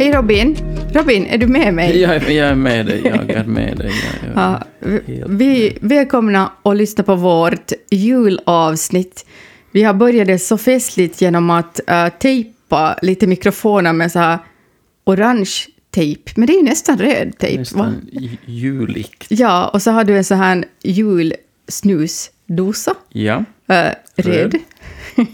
Hej Robin. Robin, är du med mig? Jag, jag är med dig, jag är med dig. Jag, jag, Ja, vi, välkomna att lyssna på vårt julavsnitt. Vi har börjat det så festligt genom att uh, tejpa lite mikrofoner med så här orange tejp. Men det är ju nästan röd tejp. nästan ju- juligt. Ja, och så har du en sån här julsnusdosa. Ja. Uh, röd. Röd.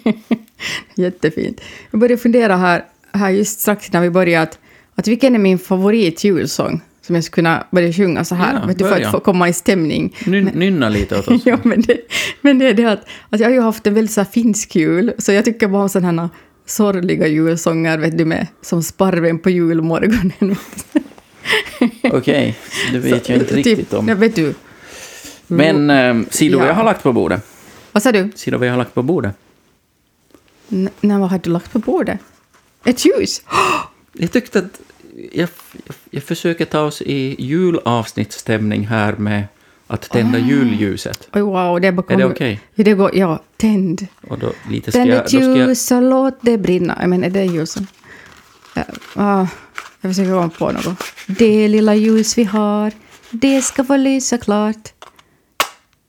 Jättefint. Jag började fundera här, här just strax när vi började att, att vilken är min favorit julsång som jag skulle kunna börja sjunga så här, Ja, vet du, för att få komma i stämning. Nyn, nynna lite åt oss. Ja, men det, men det är det att, att jag har ju haft en väldigt så finsk jul, så jag tycker bara om sådana här sorgliga julsånger, vet du, med, som sparven på julmorgonen. Okej, det vet jag inte Typ, riktigt om. Ja, vet du. Men ser du vad Ja. jag har lagt på bordet? Vad sa du? Vad jag har lagt på bordet? N- när vad har du lagt på bordet? Ett ljus? Jag tyckte att jag, jag, försöker ta oss i julavsnittsstämning här med att tända julljuset. Oj, wow, det bara Är det okej? Det går, ja, tänd. Och då lite Tänd jag, ett jag, ljus och låt det brinna. Jag menar, är det ljusen? Ja, ah, jag försöker komma på något. Det lilla ljus vi har, det ska få lysa klart.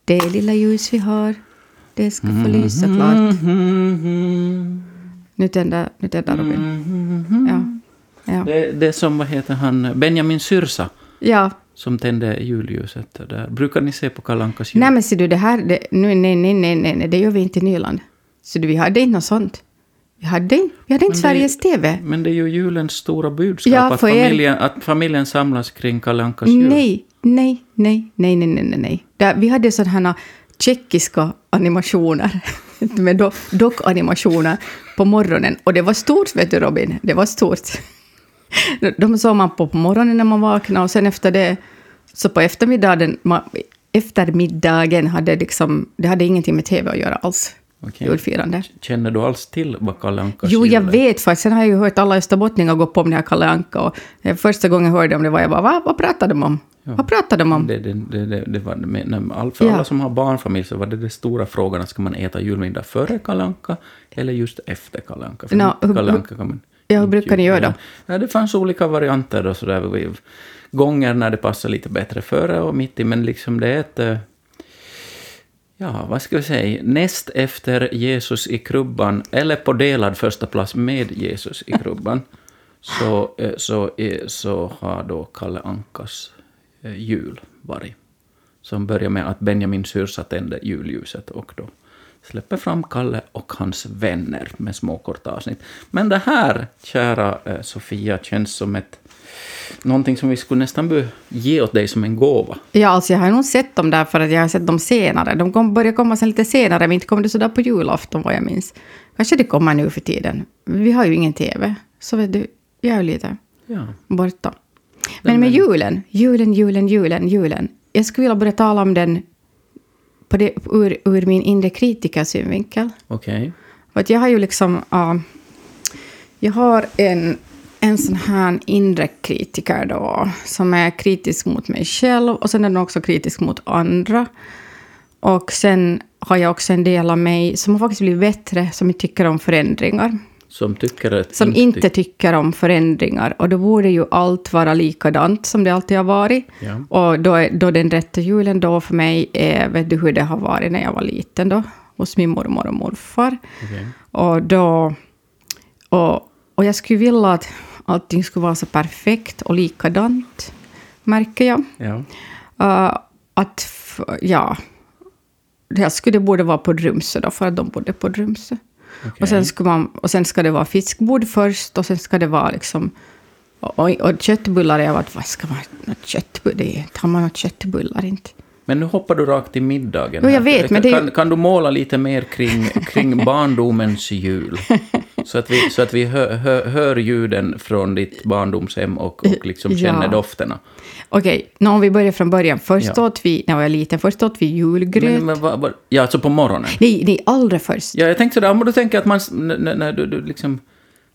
Det lilla ljus vi har, det ska få lysa klart. Nu tänder, nu tänder Robin. Ja. Ja. det, det är som, vad heter han, Benjamin Syrsa ja. som tände julljuset. Där. Brukar ni se på Kalle Ankas jul? Nej, men ser du, det här... Det, nu, nej, nej, nej, nej, det gör vi inte i Nyland. Så du, vi hade inte något sånt. Vi hade, inte- vi hade inte det- Sveriges TV. Men det är ju julens stora budskap, Ja, att, er- familjen, att familjen samlas kring Kalle Ankas jul. Nej, nej, nej, nej, nej, nej, nej. Där, vi hade sådana här tjeckiska animationer, med do, dock-animationer på morgonen. Och det var stort, vet du Robin, det var stort. De såg man på på morgonen när man vaknade och sen efter det, så på eftermiddagen, eftermiddagen hade liksom, det hade ingenting med TV att göra alls, Okej. julfirande. Känner du alls till vad Kalle Ankas Jo, jag vet, för sen har jag ju hört alla österbottningar gå på om det här Kalle Anka. Och eh, första gången jag hörde om det var jag bara, Va? vad pratade de om? Vad pratade de om? Det, det, det, det, var, när, för Ja. alla som har barnfamilj så var det de stora frågorna, ska man äta julmiddag före Kalle Anka eller just efter Kalle Anka? Hur- Kalle Anka kan man Ja, hur brukar ni göra då? Ja, det fanns olika varianter och sådär. Vi- Gånger när det passar lite bättre före och mitt i, men liksom det är ett... Eh, ja, vad ska vi säga? Näst efter Jesus i krubban, eller på delad första plats med Jesus i krubban, så, eh, så, eh, så har då Kalle Ankas jul varit. Som börjar med att Benjamin Syrsa tände julljuset och då släpper fram Kalle och hans vänner med små korta avsnitt. Men det här, kära eh, Sofia, känns som ett någonting som vi skulle nästan ge åt dig som en gåva. Ja, alltså jag har nog sett dem där för att jag har sett dem senare. De kom, började komma sen lite senare, men inte kom det sådär på julafton vad jag minns. Kanske det kommer nu för tiden. Vi har ju ingen TV, så vet du, jag är ju lite Ja. borta. Men med julen, julen, julen, julen, julen. Jag skulle vilja börja tala om den på det, ur, ur min inre kritikersynvinkel. Okej. För att jag har ju liksom... ja, jag har en, en sån här inre kritiker då, som är kritisk mot mig själv och sen är den också kritisk mot andra. Och sen har jag också en del av mig som har faktiskt blivit bättre, som inte tycker om förändringar. Som tycker att... Som inte tycker om förändringar. Och då borde ju allt vara likadant som det alltid har varit. Ja. Och då, är, då den rätta julen då för mig är, vet du hur det har varit när jag var liten då, hos min mormor och morfar. Okej. Och då... Och, och jag skulle vilja att allting skulle vara så perfekt och likadant, märker jag. Ja. Uh, att, ja... Det här skulle borde vara på Drumsö då, för att de bodde på Drumsö. Och, sen skulle man, och sen ska det vara fiskbord först och sen ska det vara liksom... Och, och, köttbullar, jag varit, vad ska man... Något köttbullar, har man något köttbullar inte? Men nu hoppar du rakt till middagen. Jo, jag vet, men det kan, kan du måla lite mer kring, kring barndomens jul? Så att vi, så att vi hör, hör, hör ljuden från ditt barndomshem och, och liksom Ja. känner dofterna. Okej, nå, om vi börjar från början. Först Ja. åt vi, när jag var liten, först åt vi julgröt. Men, men, vad, vad, ja, alltså på morgonen. Nej, nej, allra först. Ja, jag tänkte sådär, men då tänker att man, s- n- n- när du, du liksom,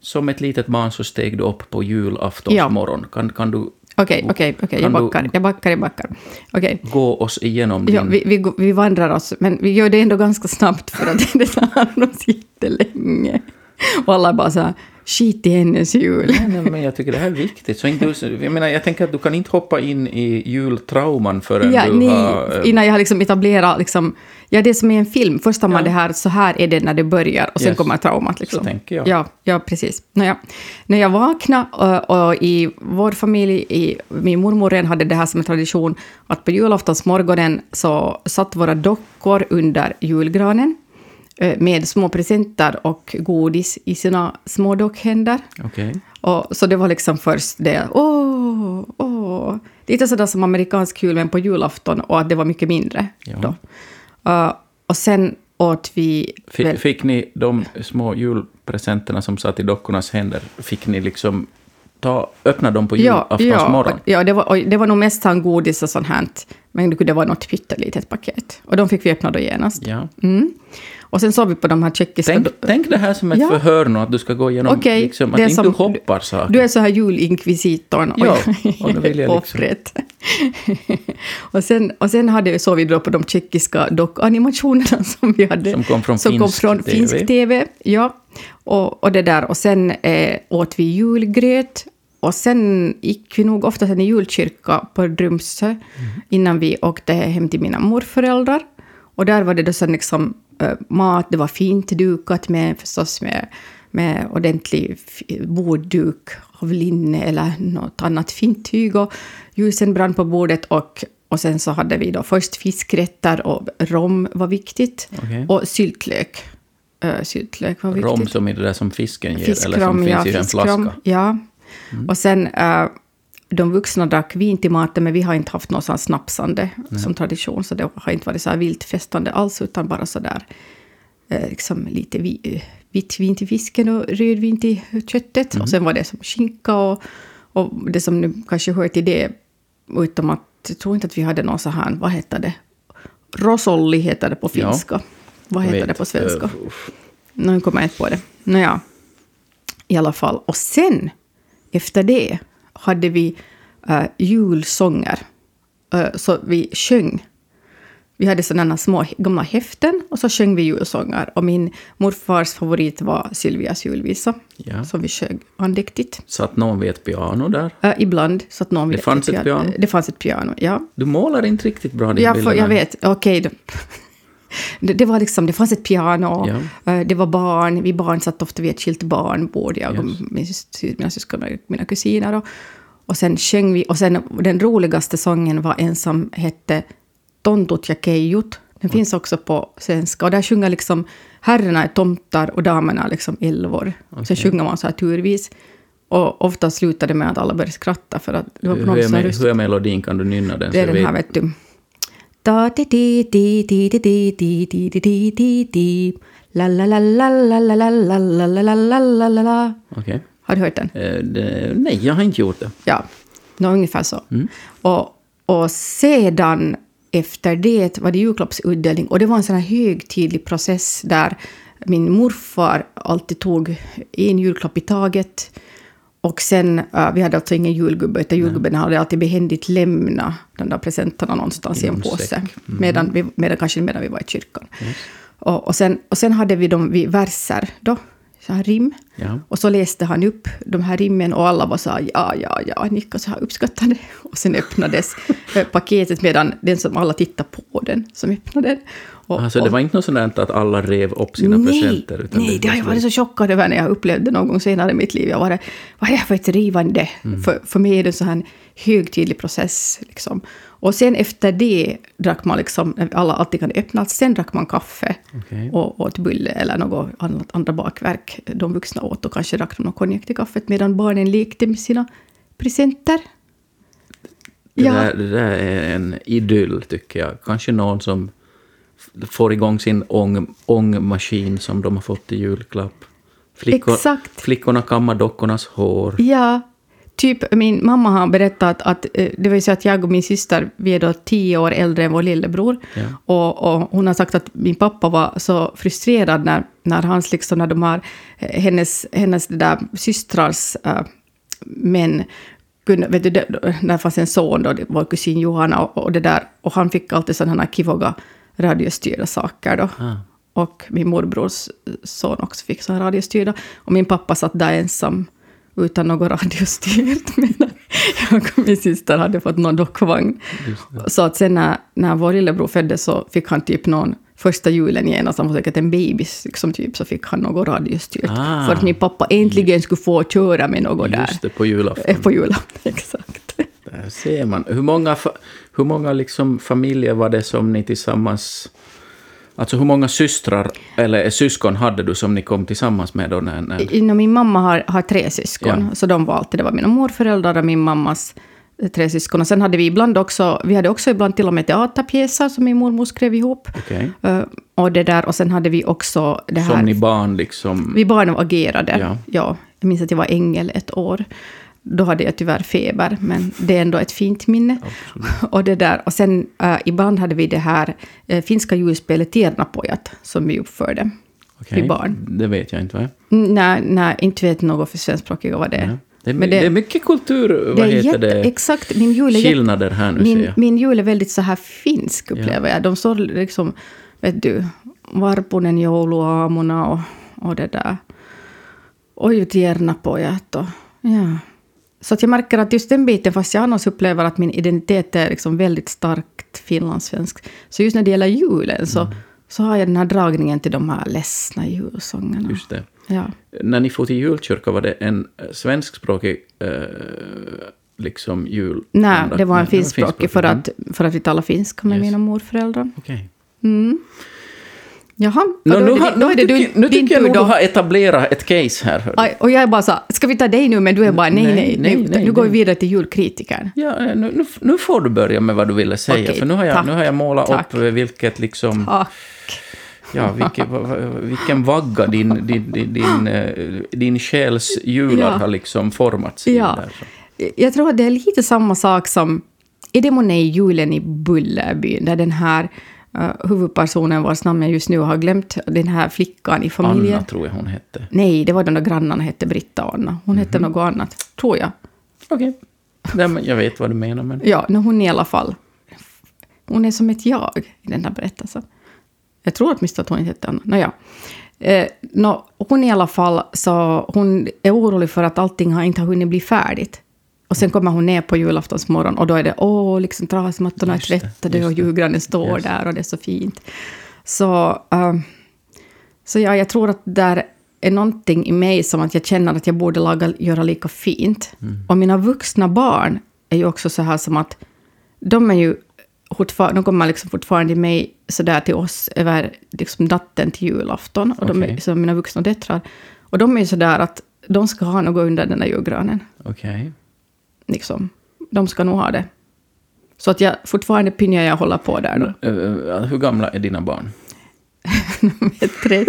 som ett litet barn så steg du upp på julaftonsmorgon. Kan, kan du Okej, okej, okej, jag du- backar, jag backar, jag backar. Okej. gå oss igenom din... Ja, vi, vi, vi vandrar oss, men vi gör det ändå ganska snabbt för att det tar oss jättelänge. Och alla bara så här, skit i hennes jul. Nej, men jag tycker det här är viktigt. Så inte, jag, menar, jag tänker att du kan inte hoppa in i jultrauman förrän Ja, du nej, har... eh, innan jag har liksom etablerat, liksom, ja det är som i en film, först har man Ja. det här, så här är det när det börjar, och sen Yes. kommer traumat. Liksom. Så tänker jag. Ja, ja precis. Nåja. När jag vaknade och, och i vår familj, i, min mormor redan hade det här som en tradition, att på julaftonsmorgonen så satt våra dockor under julgranen eh, med små presenter och godis i sina små dockhänder. Okej. Och, så det var liksom först det, åh, åh. Lite sådär som amerikansk jul, men på julafton, och att det var mycket mindre. Ja. Då. Uh, och sen åt vi... Fick, fick ni de små julpresenterna som satt i dockornas händer, fick ni liksom ta, öppna dem på ja, ja, julaftonsmorgon? och- ja det, var, det var nog mest sån godis och sånt här, men det kunde vara något pyttelitet paket. Och de fick vi öppna då genast. Ja. Mm. Och sen såg vi på de här tjeckiska... Tänk, tänk det här som ett Ja. förhör nu, att du ska gå igenom, Okej, liksom, att det som- du hoppar saker. Du är så här julinkvisitorn. Ja, och då vill jag liksom- och, sen, och sen hade, såg vi då på de tjeckiska dockanimationerna som vi hade. Som kom från som kom finsk från TV. finsk TV. Ja, och, och det där. Och sen eh, åt vi julgröt. Och sen gick vi nog ofta sen i julkyrka på Drumsö Mm. innan vi åkte hem till mina morföräldrar. Och där var det då sen liksom mat, det var fint dukat med förstås med, med ordentlig bordduk av linne eller något annat fint tyg och ljusen brann på bordet och, och sen så hade vi då först fiskrätter och rom var viktigt Okej. och syltlök. Uh, syltlök var viktigt. Rom som i det där som fisken ger, eller som Fiskrom, finns ja, i en fiskrom, flaska. Mm. ja. Och sen, äh, de vuxna drack vin till maten, men vi har inte haft något sånt snapsande som tradition, så det har inte varit så här vilt festande alls, utan bara så där eh, liksom lite vi, eh, vitt vin till fisken och rödvin till köttet. Mm. Och sen var det som skinka och, och det som nu kanske hör till det, utom att jag tror inte att vi hade någon så här, vad heter det? Rosolli heter det på Ja. finska. Vad Jag heter det på svenska? uff. Nu kommer jag inte på det. Nåja, i alla fall. Och sen, efter det, hade vi uh, julsånger. Eh, så vi sjöng. Vi hade sådana små gamla häften och så sjöng vi julsånger. Och min morfars favorit var Sylvias julvisa, Ja. som vi sjöng andäktigt. Satt någon vid ett piano där. Eh, ibland, så att någon Det vet fanns att ett piano? hade- Det fanns ett piano, ja. Du målar inte riktigt bra de Ja, för, bilderna. jag vet. Okej. då. Det, det var liksom, det fanns ett piano, Ja. eh, det var barn, vi barn satt ofta vid ett skilt barnbord, jag och Yes. min, mina syskon och mina kusiner. Och, och sen sjöng vi, och sen den roligaste sången var en som hette Tontut ja keijut. Den finns också på svenska, och där sjunger liksom herrarna är tomtar och damerna liksom älvor. Sen Okej. sjunger man så här turvis. Och ofta slutade det med att alla började skratta för att det var på Hur, något är sån här me- röst. hur är melodin? Kan du nynna den? Det är den här, vet du. Da di di di di di di di di di di di di La la la la la la la la la la la la la la la Okej. Har du hört den? Eh, det, nej, jag har inte gjort det. Ja, nå, ungefär så. Och, och sedan efter det var det julklappsutdelning och det var en sån här högtidlig process där min morfar alltid tog en julklapp i taget. Och sen, uh, vi hade alltså ingen julgubbe, utan julgubben hade alltid behändigt lämnat de där presenterna någonstans i en påse. säck. Medan, vi, medan, kanske medan vi var i kyrkan. Och, och, sen, och sen hade vi dem vid verser då, så här rim. Ja. Och så läste han upp de här rimmen och alla var så här, ja, ja, ja, nickade så här uppskattande. Och sen öppnades eh, paketet medan den som alla tittade på den som öppnade den. Och, Alltså, det var inte något där att alla rev upp sina nej, presenter? Utan nej, det har jag varit så chockad över när jag upplevde någon gång senare i mitt liv. Jag var, vad är det för ett rivande? Mm. För, för mig är det en sån här högtidlig process. Liksom. Och sen efter det drack man liksom, alla alltid kan öppnas, sen drack man kaffe Okej. och åt bulle eller något annat, andra bakverk. De vuxna åt och kanske drack de någon konjak till kaffet medan barnen lekte med sina presenter. Det, Ja. där, det där är en idyll, tycker jag. Kanske någon som får igång sin ång, ångmaskin som de har fått i julklapp. Flickor, Exakt. Flickorna kammar dockornas hår. Ja, typ min mamma har berättat att eh, det var så att jag och min syster, vi är då tio år äldre än vår lillebror. Ja. Och, och hon har sagt att min pappa var så frustrerad när, när hans liksom, när de har, eh, hennes, hennes det där systrars äh, män kunde, vet du, det, när fanns en son då, det- vår kusin Johanna, och, och det där, och han fick alltid sådana här kivoga radiostyrda saker då. Ah. och min morbrors son också fick så här radiostyrda. Och min pappa satt där ensam utan något radiostyrt. Jag och min syster hade fått någon dockvagn. Så att sen när, när vår lillebror föddes så fick han typ någon första julen genast, han var säkert en bebis, liksom typ, så fick han något radiostyrt. Ah. För att min pappa äntligen skulle få köra med något där. Just det, på julafton. På julafton, exakt. Där ser man. Hur många, hur många liksom familjer var det som ni tillsammans... Alltså hur många systrar eller syskon hade du som ni kom tillsammans med då? När, när... Min mamma har, har tre syskon, Ja. så de var alltid, det var mina morföräldrar och min mammas eh, tre syskon. Och sen hade vi ibland också, vi hade också ibland till och med teaterpjäser som min mormor skrev ihop. Okej. Eh, och det där, och sen hade vi också det här... Som ni barn liksom... Vi barn agerade. Ja. Ja. jag minns att jag var ängel ett år. Då hade jag tyvärr feber, men det är ändå ett fint minne. och, det där. och sen uh, ibland hade vi det här uh, finska julspelet Tiernapojat som vi uppförde. Okej, vi barn. Det vet jag inte. Va? Mm, Nej, nej, inte vet något för svenskspråkiga vad det är. Ja. Det, är, Men det, är mycket kultur, vad det heter det? Exakt, min jul är Skillnader här nu ser min, jag. min jul är väldigt så här finsk, upplever jag. De står liksom, vet du, varpunen jouluaamuna och, och det där. Ju tiernapojat och ja. Så att jag märker att just den biten, fast jag annars upplever att min identitet är liksom väldigt starkt finlandssvensk, så just när det gäller julen så, Mm. så har jag den här dragningen till de här ledsna julsångerna. Just det. Ja. När ni får till julkyrka, var det en eh, svenskspråkig eh, liksom jul? Nej, det var en finskspråkig för Mm. att, för att vi talar finska med Yes. mina morföräldrar. Okej. Jaha, då nu, har- nu, tycker, du, nu din tycker jag nog du har etablerat ett case här. Aj, Och jag är bara så ska vi ta dig nu? Men du är bara, nej, Nej, nej, nej, nej, nej, nu går vi vidare till julkritikern. Ja, nu, nu, får du börja med vad du ville säga, Okej, för nu har jag, tack. nu har jag målat Tack. upp eh, vilket liksom... Tack. Ja, vilken, vilken vagga din, din, din, din, eh, din själs hjular Ja. har liksom formats i. Ja. Där, så. Jag tror att det är lite samma sak som... Är det månne i julen i Bullerbyn, där den här uh, huvudpersonen vars namn jag just nu har glömt, den här flickan i familjen... Anna tror jag hon hette. Nej, det var de där grannarna hette Britta och Anna. Hon hette Mhm. något annat, tror jag. Okej. Nej, men Jag vet vad du menar, men... Ja, no, hon i alla fall. Hon är som ett jag i den här berättelsen. Jag tror åtminstone att hon inte hette Anna. Nåja. Eh, no, hon i alla fall, så hon är orolig för att allting har inte har hunnit bli färdigt. Och sen kommer hon ner på julaftonsmorgon och då är det åh, liksom trasmattorna är Just det, tvättade just och julgranen står Yes. där och det är så fint. Så, eh, så ja, jag tror att där är någonting i mig som att jag känner att jag borde laga, göra lika fint. Mm. Och mina vuxna barn är ju också så här som att de är ju de kommer liksom fortfarande med så där till oss över liksom natten till julafton. Och de är som mina vuxna döttrar. Och de är ju så där att de ska ha något under den där julgranen. Okej. Liksom. De ska nog ha det. Så att jag fortfarande pinjar jag hålla på där då. Eh, hur gamla är dina barn? Tre,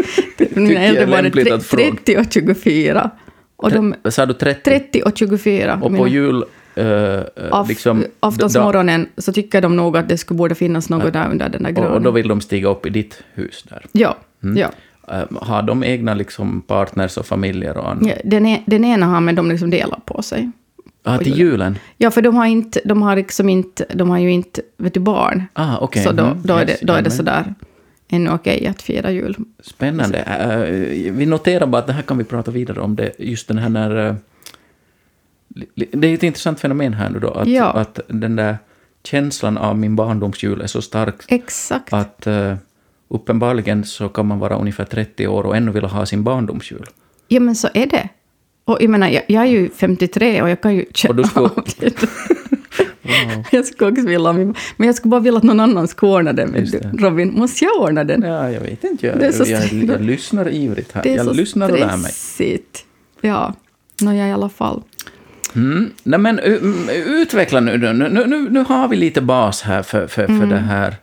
mina äldre lämpligt tre- att fråga. 30 och 24. Och de, sa du, 30? 30 och 24. Och på jul... Uh, Af, liksom, aftonsmorgonen så tycker de nog att det skulle borde finnas något där under den där och, granen. och då vill de stiga upp i ditt hus där. Ja, ja. Eh, har de egna liksom partners och familjer och annat? ja den, e, den ena har, men de liksom delar på sig. Ah, till julen? Ja, för de har, inte, de har liksom inte, de har ju inte, vet du, barn. Ah, okej. Så då, Mm, då, är det, då är det sådär ännu okej att fira jul. Spännande. Eh, vi noterar bara att det här kan vi prata vidare om. Det, just den här när... li- det är ett intressant fenomen här nu då, att, Ja. att den där känslan av min barndomsjul är så stark Exakt. att uh, uppenbarligen så kan man vara ungefär 30 år och ännu vilja ha sin barndomsjul. Ja, men så är det. Och jag menar, jag, jag är ju 53 och jag kan ju känna skulle- av det. Jag skulle också vilja, men jag skulle bara vilja att någon annan skulle ordna den. det. Robin, måste jag ordna den? Ja, jag vet inte. Jag, Det är så jag, st- jag, lyssnar ivrigt här. Det är Jag så lyssnar och lär mig. stressigt. Ja, nåja i alla fall. Mm. Nej, men mm, utveckla nu, nu, nu, nu. Har vi lite bas här för, för, Mm. för det här.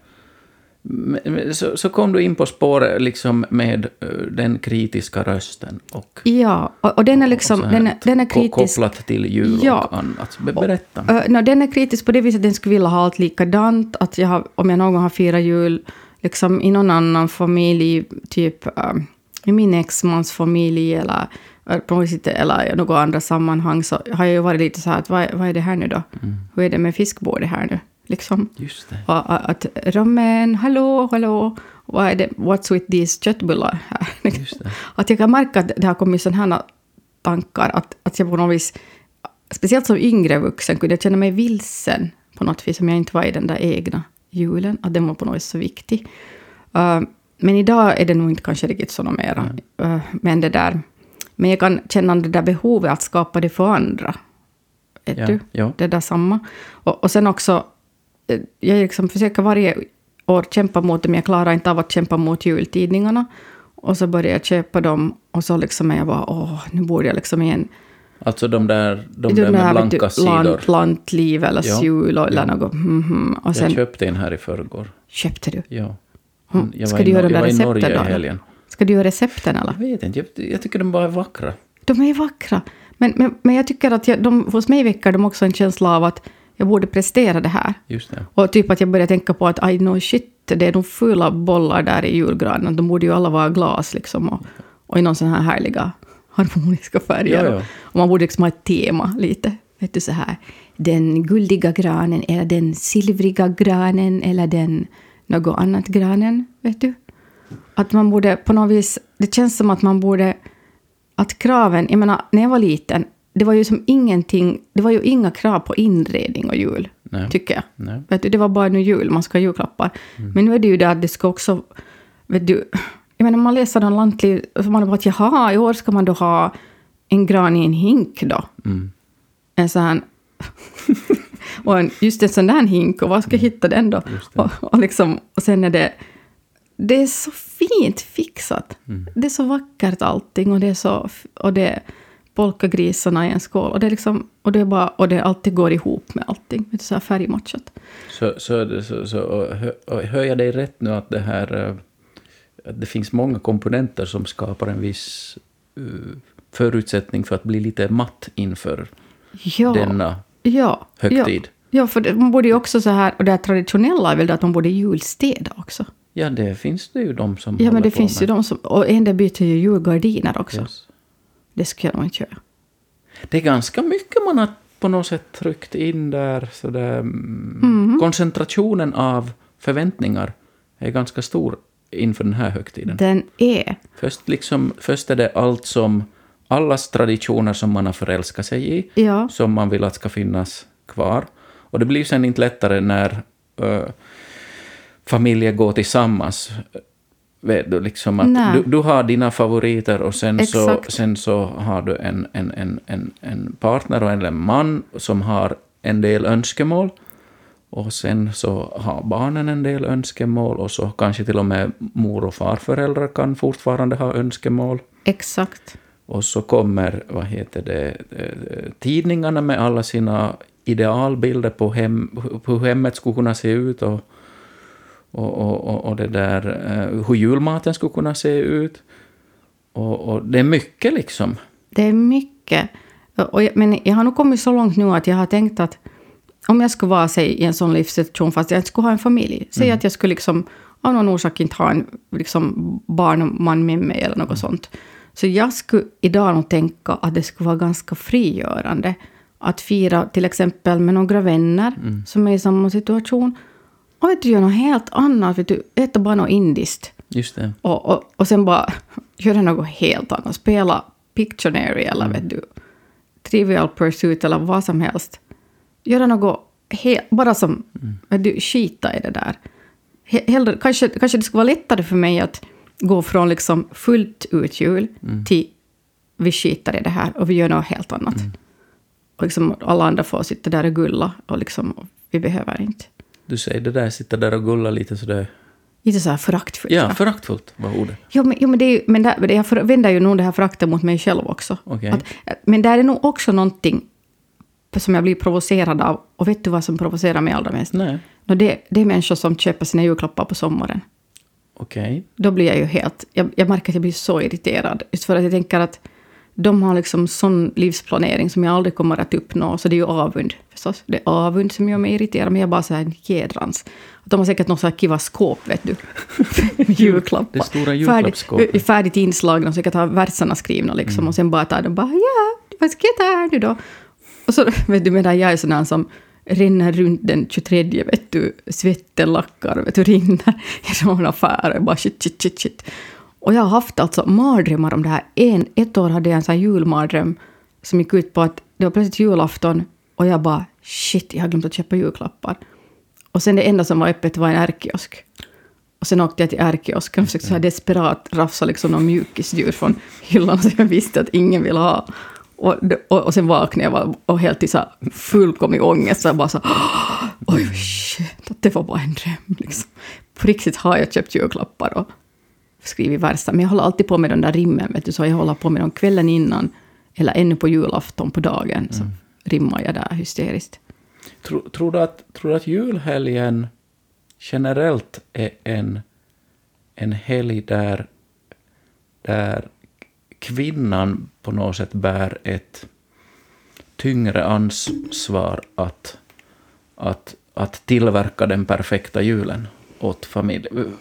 Så, så kom du in på spåret liksom med eh, den kritiska rösten och, Ja, och, och den är och liksom, här den är, den är kritisk. kopplat till jul Ja. och annat. Be, berätta. Uh, no, den är kritisk på det viset att den skulle vilja ha allt likadant. Att jag har, om jag någon gång har firat jul liksom, i någon annan familj, typ um, i min exmans familj eller, eh, eller i något andra sammanhang, så har jag ju varit lite så här att vad, är- vad är det här nu då? Mm. Hur är det med fiskbordet här nu? Liksom. Just det. Och, att ramen, hallå, hallå. vad är det, what's with these köttbullar här? Att jag kan märka att det har kommit sådana tankar, att, att jag på något vis, speciellt som yngre vuxen, kunde jag känna mig vilsen på något vis, om jag inte var i den där egna julen, att den var på något vis så viktig. Uh, men idag är det nog inte kanske riktigt så mera. Uh, men det där, men jag kan känna det där behovet att skapa det för andra. Vet Ja, du? ja. Det där samma. Och, och sen också, jag liksom försöker varje år kämpa mot det, men jag klarar inte av att kämpa mot jultidningarna. Och så börjar jag köpa dem och så liksom är jag bara, åh, nu borde jag liksom igen... Alltså de där, de Du, där med blanka du, sidor. Lant, lantliv eller Ja, jul eller ja. något. Mhm. Och sen Jag köpte en här i förrgår. köpte du. Ja. Mm. Jag Ska du göra de där recepten Norge då? helgen. Ska du göra recepten eller? Jag vet inte, jag, jag tycker de bara är vackra. De är vackra. Men, men, men jag tycker att jag, de, hos mig väcker de också en känsla av att jag borde prestera det här. Det. Och typ att jag börjar tänka på att aj, no shit, det är de fula bollar där i julgranen. De borde ju alla vara glas liksom. Och, och i någon sån här härliga harmoniska färger. Ja, ja. Och man borde liksom ha ett tema lite. Vet du så här. Den guldiga granen eller den silvriga granen eller den något annat granen. Vet du? Att man borde på något vis... Det känns som att man borde... Att kraven... Jag menar, när jag var liten, det var ju som ingenting... Det var ju inga krav på inredning och jul, Nej. tycker jag. Nej. Vet du, det var bara nu jul, man ska ha julklappar. Men nu är det ju det att det ska också... Vet du, jag menar, man läser någon lantlig... Man bara att jaha, i år ska man då ha en gran i en hink då. Mm. En sån och en, just en sån där hink, och var ska jag hitta den då? Och, och, liksom, och sen är det... Det är så fint fixat. Det är så vackert allting och det är så... Och det polkagrisarna i en skål. Och det är liksom... Och det, är bara, och det alltid går ihop med allting. Är så här färgmatchat. Så, så, så, så och hö, och hör jag dig rätt nu att det här... eh, Att det finns många komponenter som skapar en viss eh, förutsättning för att bli lite matt inför Ja. denna ja, högtid. Ja, ja för det, man borde ju också så här... Och det här traditionella är väl att man borde julstäda också. Ja, det finns det ju de som Ja, men det finns med. ju de som... Och en del byter ju julgardiner också. Yes. Det ska jag nog inte göra. Det är ganska mycket man har på något sätt tryckt in där. Så det, mm, Mhm. Koncentrationen av förväntningar är ganska stor inför den här högtiden. Den är... Först, liksom, först är det allt som allas traditioner som man har förälskat sig i, Ja. som man vill att ska finnas kvar. Och det blir sen inte lättare när ö, familjer går tillsammans. Vet du, liksom att du, du har dina favoriter och sen så, sen så har du en, en, en, en, en partner och en man som har en del önskemål. Och sen så har barnen en del önskemål och så kanske till och med mor och farföräldrar kan fortfarande ha önskemål. Exakt. Och så kommer vad heter det, eh, tidningarna med alla sina idealbilder på, hem, på hur hemmet skulle kunna se ut och, och, och, och, det där, eh, hur julmaten skulle kunna se ut. Och, och det är mycket liksom. Det är mycket. Och jag, men jag har nog kommit så långt nu att jag har tänkt att om jag skulle vara säg, i en sån livssituation fast jag inte skulle ha en familj. Säg att jag skulle liksom, av någon orsak inte ha en liksom, barn och man med mig eller något sånt. Så jag skulle idag nog tänka att det skulle vara ganska frigörande att fira till exempel med några vänner som är i samma situation. Och vet du, göra något helt annat. Vet du, äta bara något indiskt. Just det. Och, och, och sen bara göra något helt annat. Spela Pictionary eller vet du, Trivial Pursuit eller vad som helst. Göra något helt, bara som, vet du, skita i det där. He- Hellre, kanske, kanske det skulle vara lättare för mig att gå från liksom fullt ut jul till vi skitar i det här och vi gör något helt annat. Och liksom alla andra får sitta där och gulla och liksom, vi behöver inte. Du säger det där, sitta där och gulla lite sådär. Lite så här föraktfullt. Ja, föraktfullt var ordet. Jo, men, jo, men, det är, men där, jag vänder ju nog det här föraktet mot mig själv också. Okej. Att, men där är nog också någonting som jag blir provocerad av. Och vet du vad som provocerar mig allra mest? Nej, Nå, det, det är människor som köper sina julklappar på sommaren. okej. Då blir jag ju helt... Jag, jag märker att jag blir så irriterad. Just för att jag tänker att de har liksom sån livsplanering som jag aldrig kommer att uppnå. Så det är ju avund förstås. Det är avund som gör mig irriterad. Men jag är bara så här jädrans. De har säkert något så här kiva skåp, vet du. Julklappar. Det stora julklappsskåpet. Färdigt, färdigt inslagna. De säkert har verserna skrivna liksom. Mm. Och sen bara tar de bara ja, vad ska jag ta här nu då? Och så vet du, medan jag är sån här som rinner runt den 23, vet du, svetten lackar, vet du, rinner i sån affär. Bara shit, shit, shit, shit. Och jag har haft alltså mardrömmar om det här. En, ett år hade jag en sån här julmardröm som gick ut på att det var plötsligt julafton och jag bara shit, jag har glömt att köpa julklappar. Och sen det enda som var öppet var en ärkiosk. Och sen åkte jag till ärkiosken och försökte så här desperat rafsa liksom någon mjukisdjur från hyllan som jag visste att ingen ville ha. Och, och, och sen vaknade jag och, helt i så fullkomlig ångest. Så jag bara så här, oj shit, det var bara en dröm. Liksom. På riktigt har jag köpt julklappar och skrivit verser. Men jag håller alltid på med den där rimmen, vet du, så jag håller på med dem kvällen innan. Eller ännu på julafton på dagen. Så Mm. rimmar jag där hysteriskt. Tror, tror, du att, tror du att julhelgen generellt är en, en helg där, där kvinnan på något sätt bär ett tyngre ansvar att, att, att tillverka den perfekta julen åt familjen?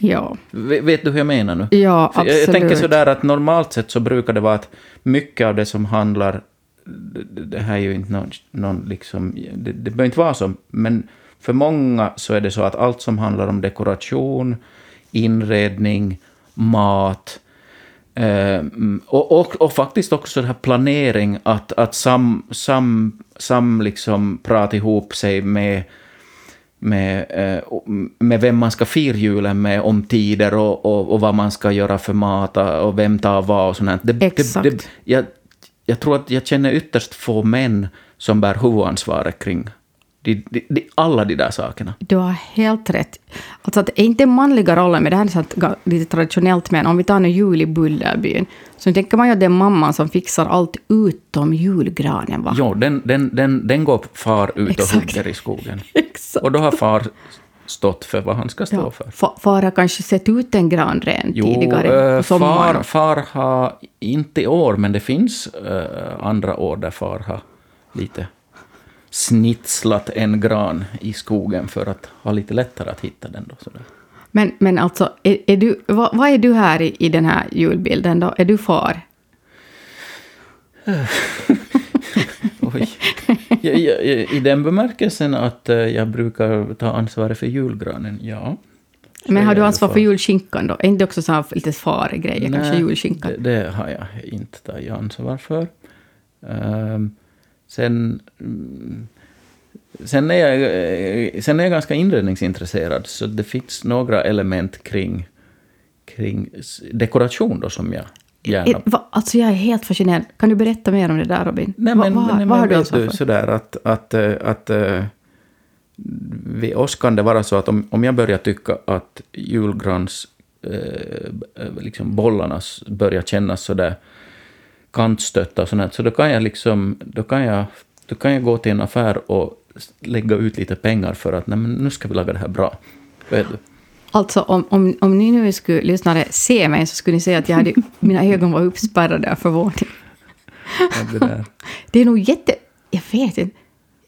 Ja, Vet du hur jag menar nu? ja absolut. Jag tänker sådär att normalt sett så brukar det vara att mycket av det som handlar... Det, det här är ju inte någon, någon liksom... Det, det behöver inte vara så, men för många så är det så att allt som handlar om dekoration, inredning, mat mm, och, och, och faktiskt också den här planering, att, att sam, sam, sam liksom prata ihop sig med med, eh, med vem man ska fira julen med om tider och, och, och vad man ska göra för mat och vem tar vad och sånt. Det, Exakt. Det, det, jag, jag tror att jag känner ytterst få män som bär huvudansvaret kring de, de, de, alla de där sakerna. Du har helt rätt. Alltså att inte manliga rollen, men det här är ga- lite traditionellt, men om vi tar en jul i Bullerbyn, så tänker man ju att det är mamman som fixar allt utom julgranen, va? Jo, den, den, den, den går far ut och Exakt. hugger i skogen. Exakt. Och då har far stått för vad han ska stå Ja, för. fa- far har kanske sett ut en gran redan Jo, tidigare eh, på sommaren. far, far har, inte i år, men det finns eh, andra år där far har lite snitslat en gran i skogen för att ha lite lättare att hitta den. Då, sådär. Men, men alltså, är, är du, vad, vad är du här i, i den här julbilden då? Är du far? Oj. Jag, jag, I den bemärkelsen att eh, jag brukar ta ansvaret för julgranen, ja. Så Men har du ansvar för julskinkan då? Är inte också så här lite fargrejer, kanske julskinkan? Det, det har jag inte tagit ansvar för. Ehm, sen, mm, sen, är jag, eh, sen är jag ganska inredningsintresserad, så det finns några element kring, kring dekoration då som jag gärna... Är- va, alltså jag är helt fascinerad. Kan du berätta mer om det där Robin? Nej, Va- men, vad, nej, vad har du ansvar du, för? sådär att, att, eh, att eh, vid oss kan det vara så att om, om jag börjar tycka att julgrans eh, liksom bollarna börjar kännas sådär kantstötta och sånt, så då kan jag liksom, då kan jag, då kan jag gå till en affär och lägga ut lite pengar för att nej, men nu ska vi laga det här bra. Vet du? Alltså om, om, om ni nu skulle lyssnare se mig så skulle ni se att jag hade, mina ögon var uppspärrade av förvåning. Det är nog jätte... Jag vet inte.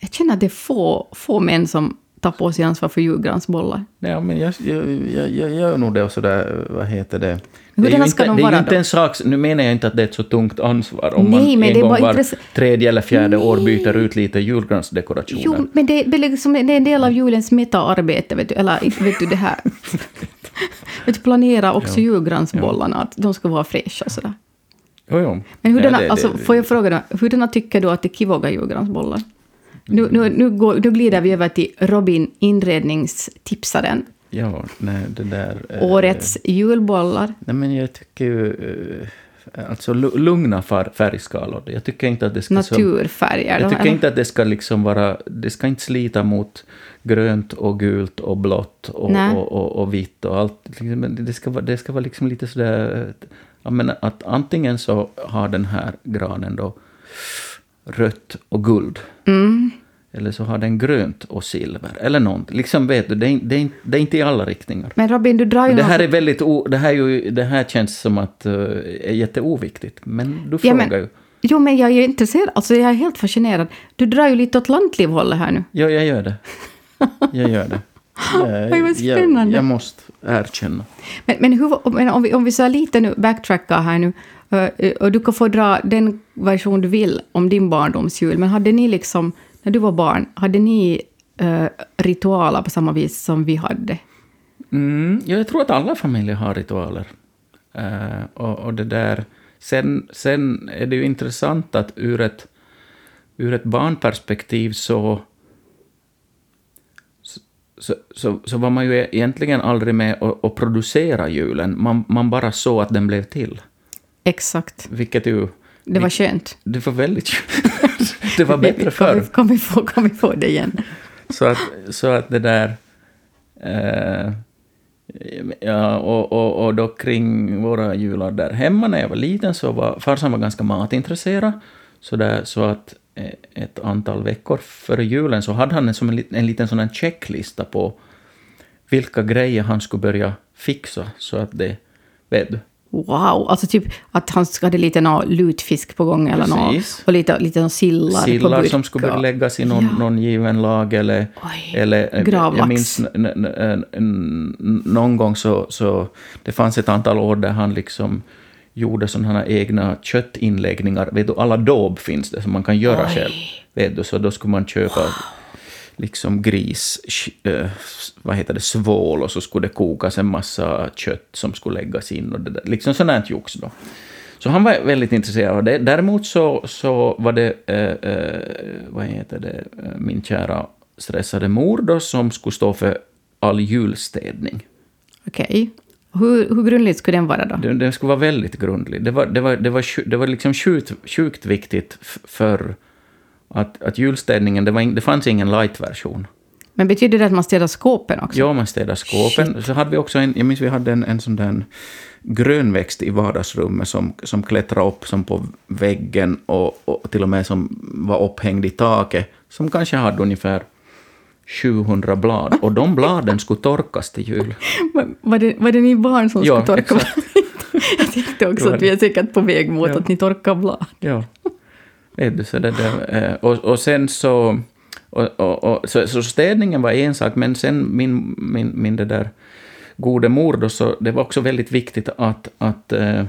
Jag känner att det är få, få män som tar på sig ansvar för julgransbollar. Ja, men jag, jag, jag, jag gör nog det och sådär, vad heter det? Hur det är ju inte, de det är inte en sak, nu menar jag inte att det är ett så tungt ansvar om Nej, man en gång var tredje eller fjärde år Nej. byter ut lite julgransdekorationer. Jo, men det, det, är liksom, det är en del av julens metaarbete, vet du. Eller vet du det här... vet du, planera också julgransbollarna, att de ska vara fräscha sådär. Jo, jo. Men hurdana, Ja, det- alltså, får jag fråga hurdana tycker du att det är kivoga julgransbollar? Nu, nu, nu, går, nu glider vi över till Robin, inredningstipsaren. Ja, nej, det där... eh, Årets julbollar. Nej, men jag tycker ju... eh, Alltså lu- lugna färgskalor. Jag tycker inte att det ska... Naturfärger. Jag tycker inte att det ska liksom vara... Det ska inte slita mot grönt och gult och blått och, och, och, och vitt och allt. Liksom, men Det ska det ska vara liksom lite sådär... Ja, men att antingen så har den här granen då rött och guld. Mm. Eller så har den grönt och silver. Eller någonting. Liksom vet du, det är, det är, det är inte i alla riktningar. Men Robin, du drar ju Det här är väldigt... O, det, här är ju, det här känns som att uh, är jätteoviktigt. Men du Ja, frågar men- ju. Jo, men jag är intresserad. Alltså, jag är helt fascinerad. Du drar ju lite åt lantlivhållet här nu. Ja, jag gör det. Jag gör det. Jag, vad jag, spännande. jag måste erkänna. Men, men, hur, men om, vi, om vi så lite nu backtrackar här nu, Eh, och du kan få dra den version du vill om din barndomsjul, men hade ni liksom när du var barn, hade ni uh, ritualer på samma vis som vi hade? Mm, ja, jag tror att alla familjer har ritualer. Uh, och, och det där... Sen, sen är det ju intressant att ur ett, ur ett barnperspektiv så, så, så, så var man ju egentligen aldrig med och, och producera julen. Man, man bara såg att den blev till. Exakt. Vilket ju... Det var skönt. Det var väldigt skönt. det var bättre förr. Kan vi, kan, vi få, kan vi få det igen? Så att, så att det där... Eh, ja, och, och, och då kring våra jular där hemma när jag var liten så var farsan var ganska matintresserad. Så, där, så att eh, ett antal veckor före julen så hade han en, som en, en liten sån checklista på vilka grejer han skulle börja fixa så att det, vet du, Wow, alltså typ att han hade lite någon lutfisk på gång eller något, och lite, lite sillar, sillar på burk. som skulle läggas i någon, ja. någon given lag eller... Oj, eller gravlax. Jag minns någon gång så, så... Det fanns ett antal år där han liksom gjorde sådana här egna köttinläggningar. Vet du, alla dob finns det som man kan göra Oj. själv. Vet du, så då skulle man köpa wow. Liksom gris, äh, vad heter det, svål och så skulle det kokas en massa kött som skulle läggas in och det där. Liksom sånt här jox då. Så han var väldigt intresserad av det. Däremot så, så var det, äh, äh, vad heter det, min kära stressade mor då som skulle stå för all julstädning. Okej. Okay. Hur, hur grundligt skulle den vara då? Den, den skulle vara väldigt grundlig. Det var, det var, det var, det var liksom sjukt, sjukt viktigt för att, att julstädningen, det, var in, det fanns ingen light-version. Men betyder det att man städar skåpen också? Ja, man städar skåpen. Shit. Så hade vi också en, jag minns vi hade en, en sån där grönväxt i vardagsrummet som, som klättrade upp som på väggen och, och till och med som var upphängd i taket, som kanske hade ungefär 700 blad. Och de bladen skulle torkas till jul. Var det, var det ni barn som ja, skulle torka exakt. Jag tänkte också att vi är säkert på väg mot Ja. att ni torkar blad. Ja. Vet du, så det där, eh, och, och sen så, och, och, och, så... Så städningen var en sak, men sen min, min, min det där gode mor då, så det var också väldigt viktigt att, att, äh,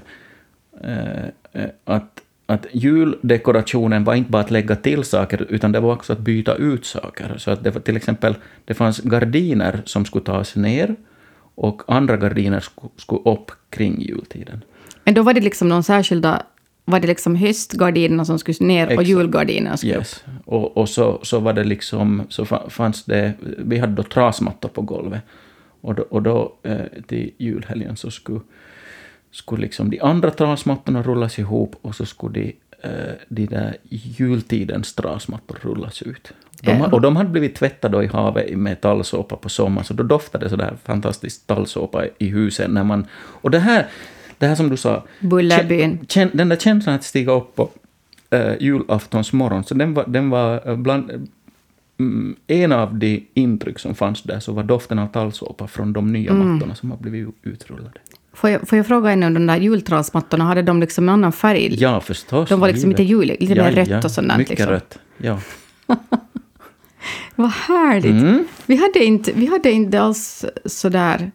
äh, att, att juldekorationen var inte bara att lägga till saker, utan det var också att byta ut saker. Så att det var till exempel, det fanns gardiner som skulle tas ner, och andra gardiner skulle upp kring jultiden. Men då var det liksom någon särskilda... Var det liksom höstgardinerna som skulle ner och Exakt. julgardinerna skulle upp? Yes. Och, och så, så var det liksom, så fa- fanns det, vi hade då trasmattor på golvet. Och då, och då eh, till julhelgen så skulle, skulle liksom de andra trasmattorna rullas ihop och så skulle de, eh, de där jultidens trasmattor rullas ut. De, och de hade blivit tvättade i havet med tallsåpa på sommaren, så då doftade det sådär fantastiskt tallsåpa i huset när man... Och det här, det här som du sa, Bullerbyn. Den där känslan att stiga upp på äh, julaftonsmorgon, så den var, den var eh, bland... Mm, en av de intryck som fanns där så var doften av tallsåpa från de nya Mm. mattorna som har blivit utrullade. Får jag, får jag fråga ännu om de där jultrasmattorna, hade de liksom en annan färg? Ja, förstås. De var liksom givet. lite juliga, lite mer rött och sånt Mycket liksom. rött, ja. Vad härligt! Mm. Vi, hade inte, vi hade inte alls sådär...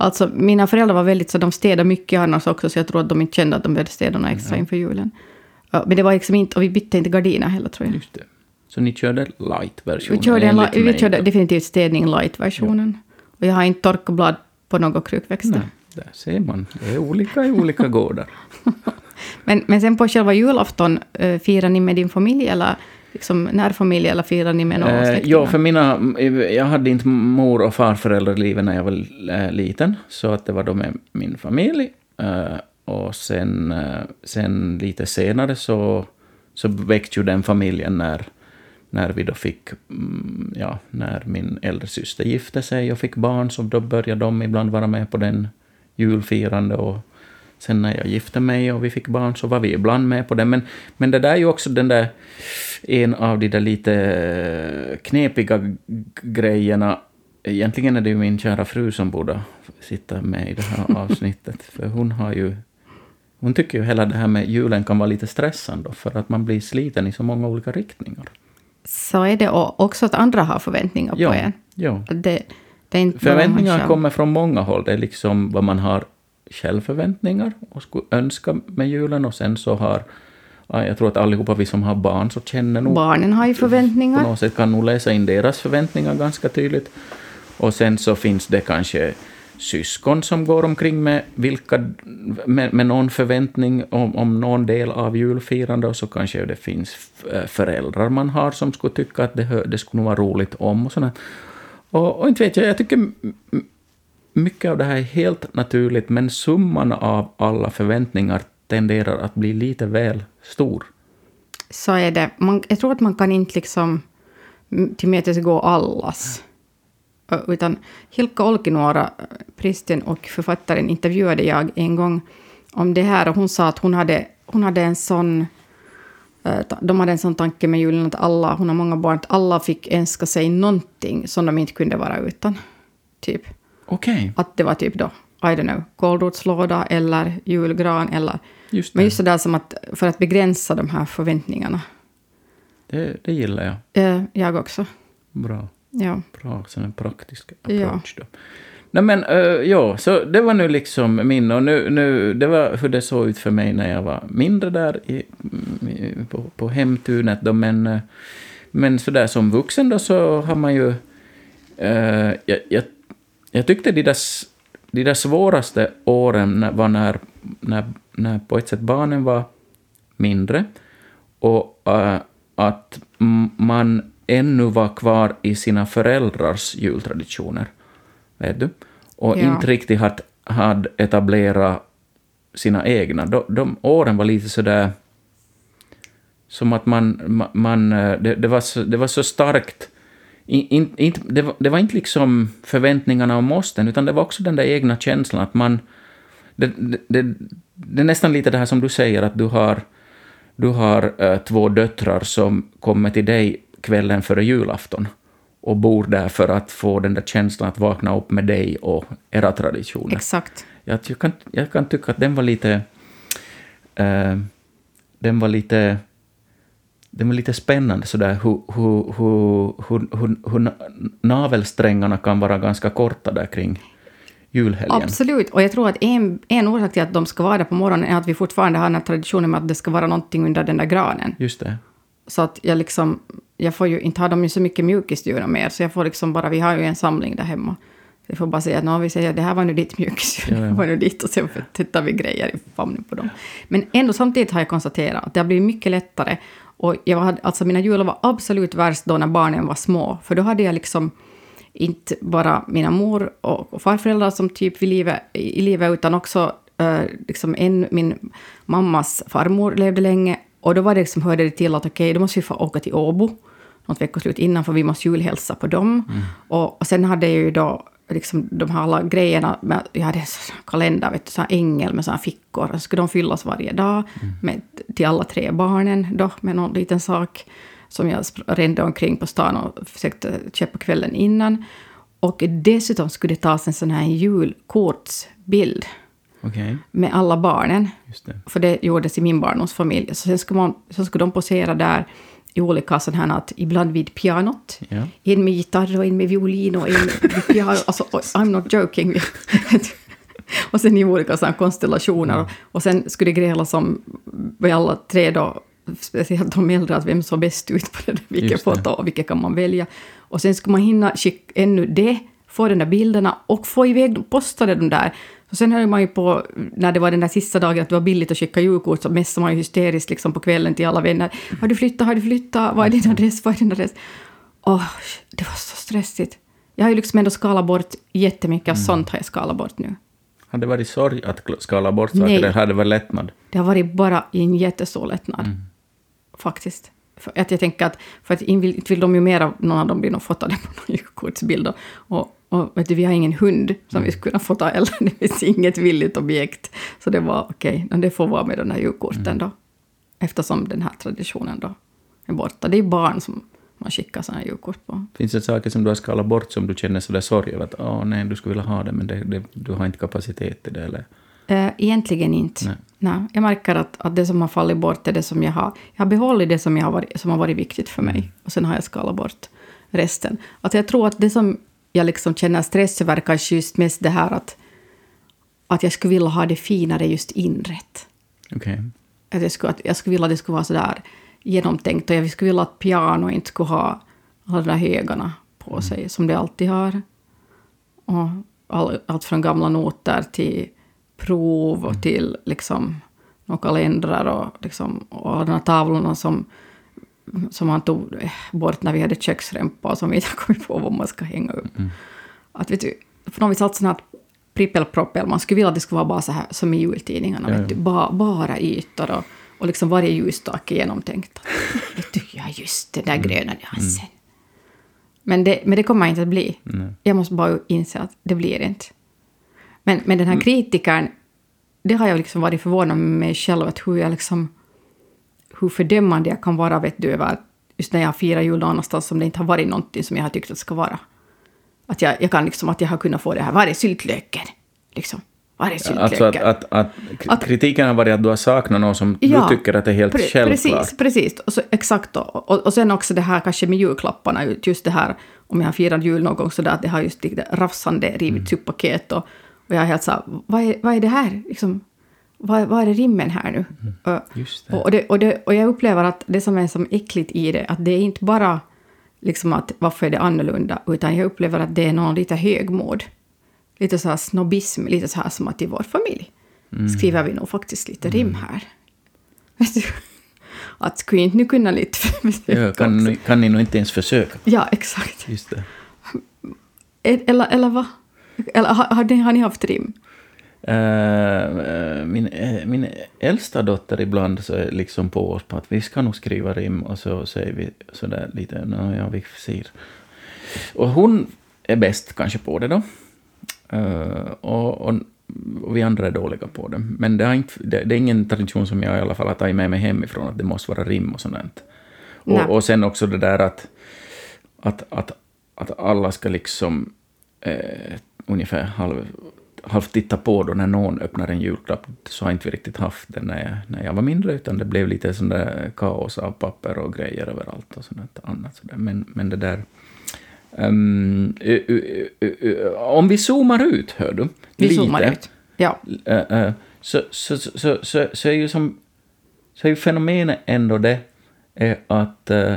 Alltså, mina föräldrar var väldigt så de städade mycket annars också, så jag tror att de inte kände att de behövde städa något extra inför julen. Ja, Men det var liksom inte, och vi bytte inte gardiner heller tror jag. Just det. Så ni körde light-versionen? Vi körde, en, li- vi körde definitivt städning light-versionen. Och jag har inte torkat blad på några krukväxter. Nej, där ser man. Det är olika i olika gårdar. Men, men sen på själva julafton, äh, firar ni med din familj eller liksom närfamilj eller firar ni med någon Eh, ja, för mina, jag hade inte mor och farföräldrar i livet när jag var eh, liten, så att det var då med min familj. Eh, och sen, eh, sen lite senare så, så växte ju den familjen när, när vi då fick, mm, ja, när min äldre syster gifte sig och fick barn, så då började de ibland vara med på den julfirande och Sen när jag gifte mig och vi fick barn så var vi ibland med på det. Men, men det där är ju också den där, en av de där lite eh, knepiga grejerna. Egentligen är det ju min kära fru som borde sitta med i det här avsnittet. För hon har ju... Hon tycker ju hela det här med julen kan vara lite stressande för att man blir sliten i så många olika riktningar. Så är det och också att andra har förväntningar på Ja, en. ja. Det, det Förväntningar kommer från många håll. Det är liksom vad man har självförväntningar och skulle önska med julen och sen så har ja, jag tror att allihopa vi som har barn så känner nog Barnen har ju på förväntningar. något sätt kan nog läsa in deras förväntningar ganska tydligt. Och sen så finns det kanske syskon som går omkring med, vilka, med, med någon förväntning om, om någon del av julfirande och så kanske det finns eh, föräldrar man har som skulle tycka att det, det skulle vara roligt om och sådär. Och, och inte vet jag, jag tycker mycket av det här är helt naturligt men summan av alla förväntningar tenderar att bli lite väl stor. Så är det. Man, jag tror att man kan inte liksom tillmötesgå allas. Utan Hilkka Olkinuora, prästen och författaren, intervjuade jag en gång om det här och hon sa att hon hade, hon hade en sån eh, de hade en sån tanke med julen att alla, hon har många barn, att alla fick önska sig någonting som de inte kunde vara utan. Typ. Okej, Att det var typ då, I don't know, kålrotslåda eller julgran eller... just det. Men just sådär som att, för att begränsa de här förväntningarna. det. Det gillar jag. Eh, jag också. Bra. Ja. Bra, sån en praktisk Ja. approach då. Nej men, uh, ja, så det var nu liksom min, och nu, nu, det var hur det såg ut för mig när jag var mindre där i, i, på, på hemtunet då, men, eh, men sådär som vuxen då så har man ju, eh, jag, jag, jag tyckte de där, de där svåraste åren var när, när, när på ett sätt barnen var mindre och eh, att man ännu var kvar i sina föräldrars jultraditioner. Vet du? Och Ja. inte riktigt hade, hade etablerat sina egna. De, de åren var lite sådär som att man, ma- man eh, det, det, var så, det var så starkt. In, inte, det, var, det var inte liksom förväntningarna och måsten, utan det var också den där egna känslan att man... Det, det, det, är nästan lite det här som du säger, att du har, du har eh, två döttrar som kommer till dig kvällen före julafton och bor där för att få den där känslan att vakna upp med dig och era traditioner. Exakt. Jag, jag, kan, jag kan tycka att den var lite... eh, den var lite... Den var lite spännande sådär hur, hur, hur, hur, hur, hur na- navelsträngarna kan vara ganska korta där kring julhelgen. Absolut. Och jag tror att en, en orsak till att de ska vara där på morgonen är att vi fortfarande har den här traditionen med att det ska vara någonting under den där granen. Just det. Så att jag liksom, jag får ju, inte har de ju så mycket mjukisdjur mer, så jag får liksom bara, vi har ju en samling där hemma. Jag får bara säga att "Nå, vi säger det här var nu ditt mjukisdjur, Ja, ja. det var nu ditt, och sen tittar vi grejer i famnen på dem. Men ändå samtidigt har jag konstaterat att det har blivit mycket lättare. Och jag hade, alltså mina jular var absolut värst då när barnen var små, för då hade jag liksom inte bara mina mor och farföräldrar som typ vid livet, i livet, utan också eh, liksom en, min mammas farmor levde länge. Och då var det liksom, hörde det till att okej, då måste vi få åka till Åbo något veckoslut innan, för vi måste julhälsa på dem. Och, och sen hade jag ju då liksom de här alla grejerna, med, jag hade en kalender, vet du, sån här ängel med såna här fickor, så skulle de fyllas varje dag med, till alla tre barnen då, med någon liten sak som jag rände omkring på stan och försökte köpa kvällen innan. Och dessutom skulle det tas en sån här julkortsbild Okej, med alla barnen. det. För det gjordes i min barndomsfamilj. Så sen skulle, man, så skulle de posera där i olika sådana här, att ibland vid pianot, Ja. en med gitarr och en med violin och en vid piano. Alltså, I'm not joking. och sen i olika sådana konstellationer. Och sen skulle det grälas om vi alla tre då, speciellt de äldre, att vem såg bäst ut på det vilket Just det. foto och vilket kan man välja. Och sen skulle man hinna skicka ännu det, få de där bilderna och få iväg, posta de där. Så sen höll man ju på, när det var den där sista dagen, att det var billigt att skicka julkort, så messade man ju hysteriskt liksom på kvällen till alla vänner. Har du flyttat, har du flyttat, vad är din adress, vad är din adress? Åh, det var så stressigt. Jag har ju liksom ändå skalat bort jättemycket av sånt har jag skalat bort nu. Har det varit sorg att skala bort saker, Nej. eller har det varit lättnad? Det har varit bara en jättestor lättnad. Faktiskt. För att jag tänker att, för att inte vill, de ju mera, någon av dem blir nog fotade på någon julkortsbild. Och, och, och vet du, vi har ingen hund som vi skulle kunna fota eller det finns inget villigt objekt. Så det var okej, men det får vara med de här julkorten då. Eftersom den här traditionen då är borta. Det är barn som man skickar sådana här julkort på. Finns det saker som du har skalat bort som du känner sådär sorg över att åh nej, du skulle vilja ha det, men det, det, du har inte kapacitet till det, eller? Eh, egentligen inte. Nej. Nej. jag märker att, att det som har fallit bort är det som jag har... Jag har behållit det som, jag har varit, som har varit viktigt för mig. Och sen har jag skalat bort resten. Alltså jag tror att det som jag liksom känner stress över kanske just mest det här att, att jag skulle vilja ha det finare just inrätt. Okej. Att jag, skulle, att jag skulle vilja att det skulle vara så där genomtänkt och jag skulle vilja att piano inte skulle ha alla de där högarna på sig som det alltid har. Och all, allt från gamla noter till prov och till liksom och kalendrar och, liksom, och alla de här tavlorna som, som man tog bort när vi hade köksrempa och som vi inte kommit på vad man ska hänga upp. Mm. Att vet du, på något vis allt sånt här prippelproppel, man skulle vilja att det skulle vara bara så här som i jultidningarna, Ja, vet du, ba, bara ytor och, och liksom varje ljusstake genomtänkt. vet du, ja just det där gröna nyansen. Men det, men det kommer inte att bli. Nej. Jag måste bara inse att det blir inte. Men, men den här kritikern, det har jag liksom varit förvånad med mig själv, att hur jag liksom... Hur fördömande jag kan vara, vet du, över att just när jag firar jul någonstans som det inte har varit någonting som jag har tyckt att det ska vara. Att jag, jag kan liksom, att jag har kunnat få det här, var är syltlöken? Liksom, var är Alltså syltlöken? att, att, att, Att- kritiken har varit att du har saknat någon som Ja, du tycker att är helt Pre- självklart. Precis, precis. Och så, exakt. Och, och, och sen också det här kanske med julklapparna, just det här om jag har firat jul någon gång sådär att det har just lite rafsande rivits upp paket och, och jag är helt så här, vad är, vad är det här? Liksom, vad, vad är rimmen här nu? Just det. och, det, och, det, och jag upplever att det som är som äckligt i det, att det är inte bara liksom att varför är det annorlunda, utan jag upplever att det är någon lite högmod. Lite så här snobbism, lite så här som att i vår familj skriver vi nog faktiskt lite rim här. Att skulle inte nu kunna lite Ja, kan, ni- kan ni nog inte ens försöka. Ja, exakt. Just det. Eller, eller vad? Eller har, har, ni, har ni haft rim? Eh, min, eh, min äldsta dotter ibland så är liksom på oss på att vi ska nog skriva rim och så säger vi sådär lite, "Nå, ja vi ser. Och hon är bäst kanske på det då. Eh, och, och, och vi andra är dåliga på det. Men det, har inte, det, det är ingen tradition som jag i alla fall har tagit med mig hemifrån, att det måste vara rim och. Nej. Och, och sen också det där att, att, att, att alla ska liksom eh, ungefär halv, halvt titta på då när någon öppnar en julklapp. Så har inte vi riktigt haft det när jag, när jag var mindre, utan det blev lite sån där kaos av papper och grejer överallt och sånt annat. Sådär. Men, men det där... ehm, ö- ö- ö- om vi zoomar ut, hör du, Vi lite, zoomar ut. Ja. eh, eh, så, så, så, så, så, så är ju som så är ju fenomenet ändå det är att eh,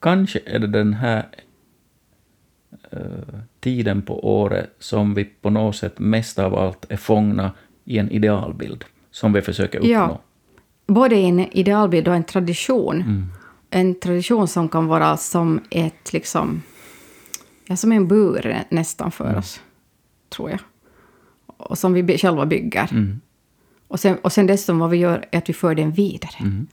kanske är det den här tiden på året som vi på något sätt mest av allt är fångna i en idealbild som vi försöker uppnå. Ja. Både en idealbild och en tradition. Mm. En tradition som kan vara som ett, liksom, ja, som en bur nästan för Mm. oss, tror jag. Och som vi själva bygger. Mm. Och, sen, och sen dessutom vad vi gör är att vi för den vidare. Mm.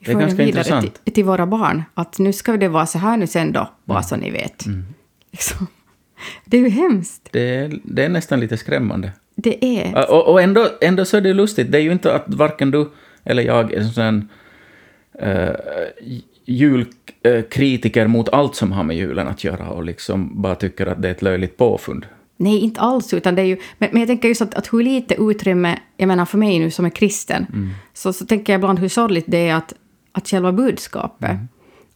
Vi Det är för ganska den vidare till, till våra barn. Att nu ska det vara så här nu sen då, bara så ni vet. Mm. Liksom. Det är ju hemskt. Det, är, det är nästan lite skrämmande. Det är... Och, och ändå, ändå så är det lustigt, det är ju inte att varken du eller jag är en sån uh, julkritiker mot allt som har med julen att göra och liksom bara tycker att det är ett löjligt påfund. Nej, inte alls. Utan det är ju, men, men jag tänker just att, att hur lite utrymme, jag menar för mig nu som är kristen, så, så tänker jag ibland hur sorgligt det är att, att själva budskapet,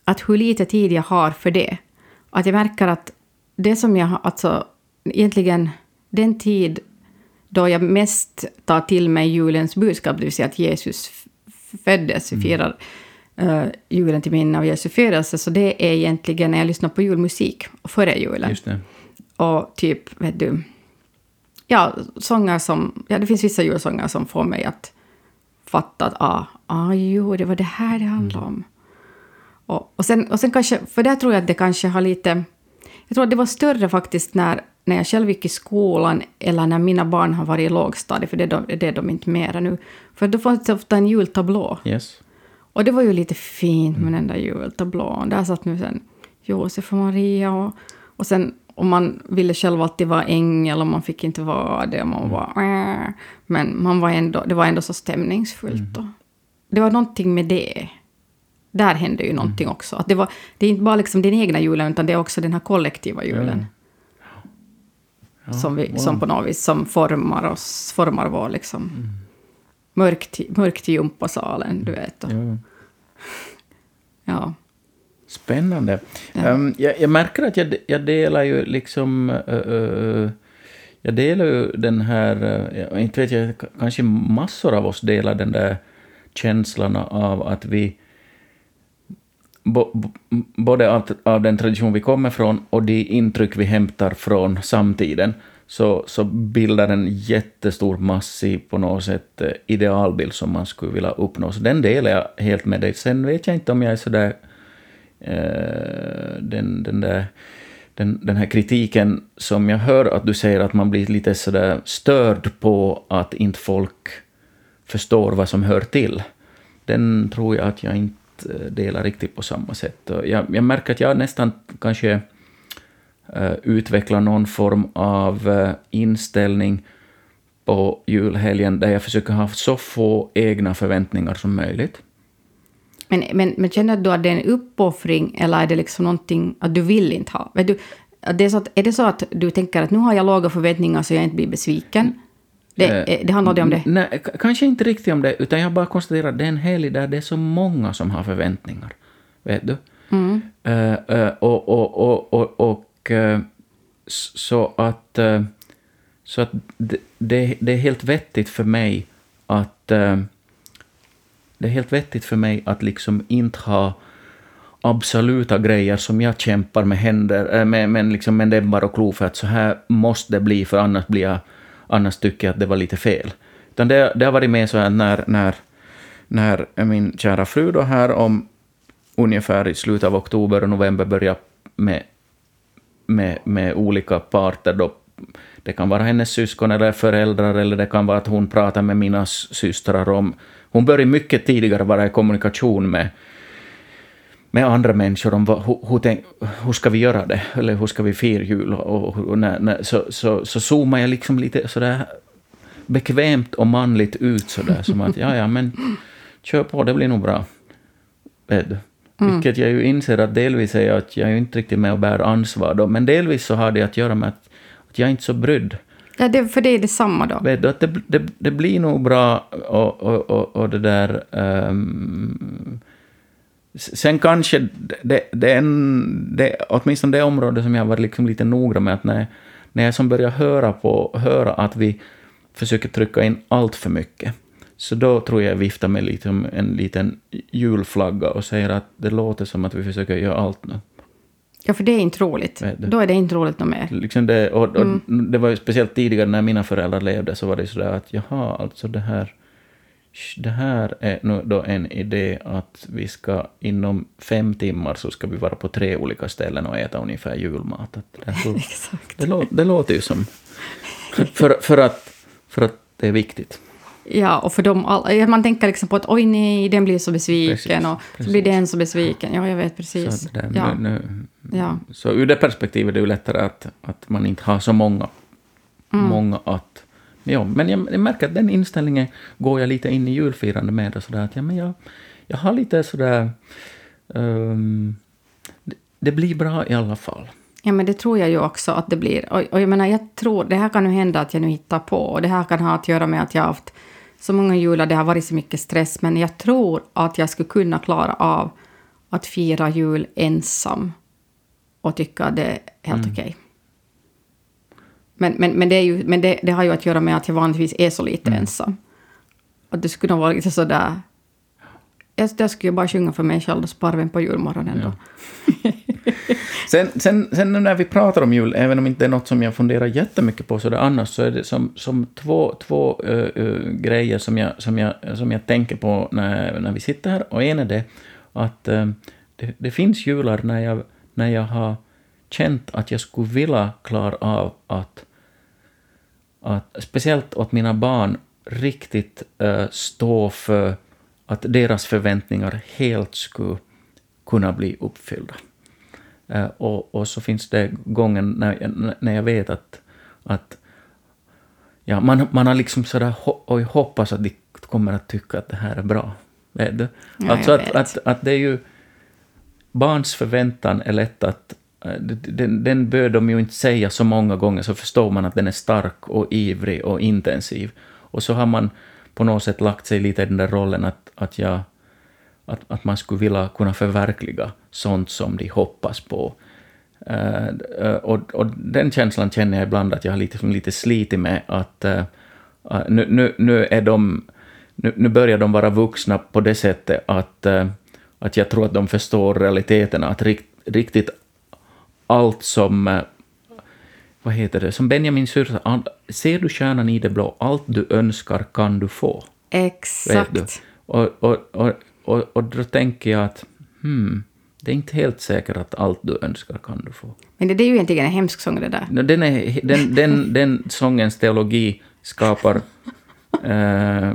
att hur lite tid jag har för det. Att jag märker att det som jag har, alltså egentligen den tid då jag mest tar till mig julens budskap, det vill säga att Jesus föddes, vi firar eh, julen till minne av Jesu födelse, så det är egentligen när jag lyssnar på julmusik och före julen. Och typ, vet du, ja, sånger som, ja det finns vissa julsånger som får mig att fatta att ah, ah jo, det var det här det handlade om. Och, och, sen, och sen kanske, för där tror jag att det kanske har lite, jag tror att det var större faktiskt när, när jag själv gick i skolan eller när mina barn har varit i lågstadiet, för det är de, det är de inte mera nu. För då fanns det ofta en jultablå. Yes. Och det var ju lite fint med den där jultablån. Där satt nu sen Josef och Maria och, och sen och man ville själv alltid vara ängel och man fick inte vara det och man var äh. Men man var ändå, det var ändå så stämningsfullt. Och det var någonting med det. Där hände ju någonting också. Att det, var, det är inte bara liksom den egna julen utan det är också den här kollektiva julen. som, vi, som på något vis som formar oss, formar vår liksom mörkt, mörkt i gympasalen, du vet. Och, Ja. ja. Spännande. Ja. Ehm, jag, jag märker att jag, jag delar ju liksom... eh, eh, jag delar ju den här... jag inte vet jag, kanske massor av oss delar den där, känslan av att vi bo, både av, av den tradition vi kommer från och de intryck vi hämtar från samtiden, så, så bildar en jättestor, massiv på något sätt eh, idealbild som man skulle vilja uppnå. Så den delar jag helt med dig. Sen vet jag inte om jag är sådär... Eh, den, den, där, den, den här kritiken som jag hör att du säger att man blir lite sådär störd på att inte folk förstår vad som hör till. Den tror jag att jag inte Eh, dela riktigt på samma sätt. Jag, jag märker att jag nästan kanske uh, utvecklar någon form av uh, inställning på julhelgen där jag försöker ha så få egna förväntningar som möjligt. Men, men, men känner du att det är en uppoffring eller är det liksom någonting att du vill inte ha? Vet du, det är, så att, är det så att du tänker att nu har jag låga förväntningar så jag inte blir besviken? Det, eh, det handlar det om det? Nej, kanske inte riktigt om det, utan jag bara konstaterar att det är en helg där det är så många som har förväntningar. Vet du? Mm. Uh, och, och, och, och så att, så att det, det, är helt vettigt för mig att det är helt vettigt för mig att liksom inte ha absoluta grejer som jag kämpar med händer, med, med, liksom med näbbar och klor för att så här måste det bli, för annars blir jag annars tycker jag att det var lite fel. Utan det, det har varit med så här när, när, när min kära fru då här om ungefär i slutet av oktober och november börjar med, med, med olika parter då det kan vara hennes syskon eller föräldrar, eller det kan vara att hon pratar med mina systrar om... Hon börjar mycket tidigare vara i kommunikation med, med andra människor om vad, hur, hur, hur ska vi göra det, eller hur ska vi fira jul, och, och när, när, så, så, så zoomar jag liksom lite sådär bekvämt och manligt ut sådär, som att ja, ja, men kör på, det blir nog bra. Du? Mm. Vilket jag ju inser att delvis är att jag är inte riktigt med och bär ansvar då, men delvis så har det att göra med att, att jag är inte så brydd. Ja, det, för det är detsamma då. Vet du, att det, det, det blir nog bra och, och, och, och det där... Um, Sen kanske det, det, en, det, åtminstone det område som jag var liksom lite noggrann med, att när, när jag som börjar höra, på, höra att vi försöker trycka in allt för mycket, så då tror jag jag viftar med liksom en liten julflagga och säger att det låter som att vi försöker göra allt nu. Ja, för det är inte roligt. Då är det inte roligt något mer. Liksom det, och, och mm. det var ju speciellt tidigare när mina föräldrar levde, så var det sådär att jaha, alltså det här det här är nu då en idé att vi ska inom fem timmar så ska vi vara på tre olika ställen och äta ungefär julmat. Det, det, lå, det, låter ju som... För, för, att, för att det är viktigt. Ja, och för dem all, man tänker liksom på att oj nej, den blir så besviken precis, och precis. så blir den så besviken. Ja, jag vet precis. Så, där, ja. Nu, nu, ja. så ur det perspektivet är det ju lättare att, att man inte har så många, mm. många att Ja, men jag, jag, märker att den inställningen går jag lite in i julfirande med. Och sådär, att ja, men jag, jag har lite sådär... Um, det, det, blir bra i alla fall. Ja, men det tror jag ju också att det blir. Och, och jag menar, jag tror, det här kan ju hända att jag nu hittar på. Och det här kan ha att göra med att jag har haft så många jular, det har varit så mycket stress. Men jag tror att jag skulle kunna klara av att fira jul ensam och tycka det är helt mm. okej. Men, men, men, det, är ju, men det, det, har ju att göra med att jag vanligtvis är så lite mm. ensam. Att det skulle nog vara lite sådär... Jag, jag skulle ju bara sjunga för mig själv sparven på julmorgonen ja. då. sen, sen, sen när vi pratar om jul, även om inte det är något som jag funderar jättemycket på sådär annars, så är det som, som två, två uh, uh, grejer som jag, som, jag, som jag tänker på när, när vi sitter här. Och en är det att uh, det, det finns jular när jag, när jag har känt att jag skulle vilja klara av att att speciellt åt mina barn riktigt uh, stå för att deras förväntningar helt skulle kunna bli uppfyllda. Uh, och, och, så finns det gången när jag, när jag vet att, att ja, man, man har liksom sådär ho hoppas att de kommer att tycka att det här är bra. Vet du? Ja, alltså att, att, att det är ju... Barns förväntan är lätt att Eh, den, den bör de ju inte säga så många gånger, så förstår man att den är stark och ivrig och intensiv. Och så har man på något sätt lagt sig lite i den där rollen att, att, jag, att, att man skulle vilja kunna förverkliga sånt som de hoppas på. Uh, och, och, den känslan känner jag ibland att jag har lite, lite slitit med att uh, nu, nu, nu, är de, nu, nu börjar de vara vuxna på det sättet att, att jag tror att de förstår realiteterna, att rikt, riktigt allt som eh, vad heter det, som Benjamin Syrsa, ser du stjärnan i det blå, allt du önskar kan du få. Vet du? Exakt. Och, och, och, och, och då tänker jag att hmm, det är inte helt säkert att allt du önskar kan du få. Men det, det är ju egentligen en hemsk sång det där. Den, är, den, den, den sångens teologi skapar, eh, eh,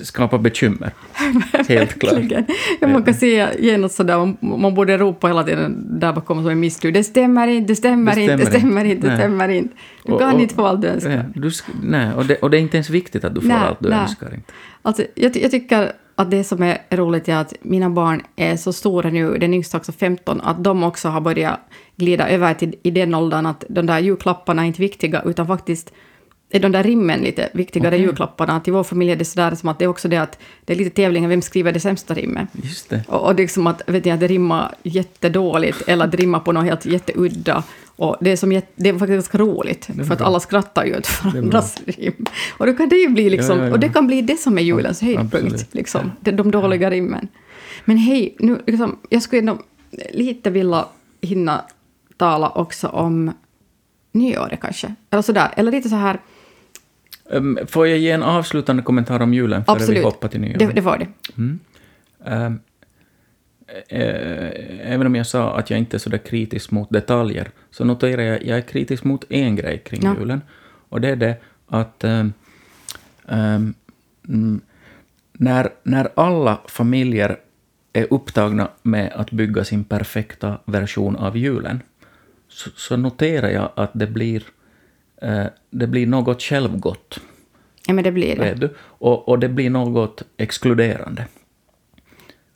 skapar bekymmer. Helt klart. Ja, man kan se genast sådär, man, borde ropa hela tiden där bakom som en misstro. Det stämmer inte, det stämmer, Det inte, det stämmer inte. det Nej. stämmer inte. Du Och- kan och- inte få allt du önskar. Du sk- nej, och det, och det är inte ens viktigt att du får Nej, allt du nej. önskar. Inte. Alltså, jag, jag tycker att det som är roligt är att mina barn är så stora nu, den yngsta också 15, att de också har börjat glida över till i den åldern att de där julklapparna är inte viktiga, utan faktiskt är de där rimmen lite viktigare Okej. julklapparna. Att I vår familj är det sådär som att det är också det att det är lite tävlingar, vem skriver det sämsta rimmet? Just det. Och, och det är som att, vet ni, att det rimmar jättedåligt eller att det rimmar på något helt jätteudda. Och det är, som det är faktiskt ganska roligt, för att alla skrattar ju åt varandras rim. Och då kan det ju bli liksom, Ja, ja, ja. och det kan bli det som är julens höjdpunkt, liksom, de, de dåliga rimmen. Men hej, nu, liksom, jag skulle ändå lite vilja hinna tala också om nyåret kanske. Eller sådär, eller lite så här, Um, får jag ge en avslutande kommentar om julen före vi absolut, hoppar till nyår? det, det var det. Mm. Eh, även om jag sa att jag inte är så där kritisk mot detaljer, så noterar jag att jag är kritisk mot en grej kring Ja. julen. Och det är det att mm, när, när alla familjer är upptagna med att bygga sin perfekta version av julen, så, så noterar jag att det blir, det blir något självgott. Ja, men det blir det. Och, och det blir något exkluderande.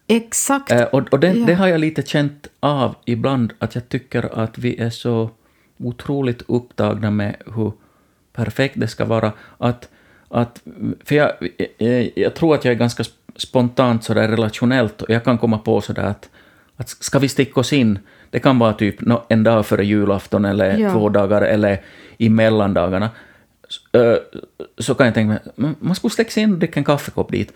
Exakt. Eh, och och det, Ja. det har jag lite känt av ibland, att jag tycker att vi är så otroligt upptagna med hur perfekt det ska vara. Att, att, för jag, jag, jag tror att jag är ganska sp- spontant sådär relationellt och jag kan komma på sådär att, att ska vi sticka oss in? Det kan vara typ en dag före julafton eller Ja. två dagar eller i mellandagarna. Så kan jag tänka mig, man skulle sticka sig in och dricka en kaffekopp dit.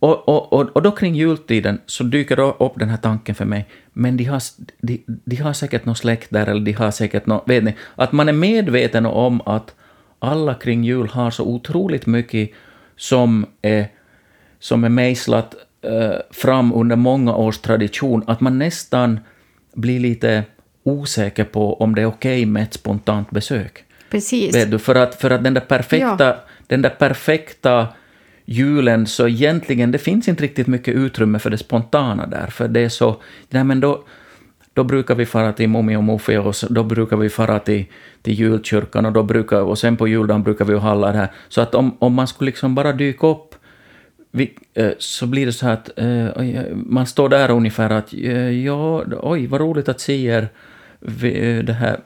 Och, och, och, och då kring jultiden så dyker då upp den här tanken för mig, men de har, de, de har säkert någon släkt där, eller de har säkert något, vet ni, att man är medveten om att alla kring jul har så otroligt mycket som är, som är mejslat eh, fram under många års tradition, att man nästan blir lite osäker på om det är okej med ett spontant besök. Precis. Vet du, för att, för att den där perfekta, Ja. den där perfekta julen, så egentligen, det finns inte riktigt mycket utrymme för det spontana där, för det är så, nej men då, då brukar vi fara till Mummi och Muffi och då brukar vi fara till, till julkyrkan och då brukar, och sen på juldagen brukar vi ha alla det här. Så att om, om man skulle liksom bara dyka upp vi, eh, så blir det så här att eh, eh, man står där ungefär att ja, oj, vad roligt att se er. Det här.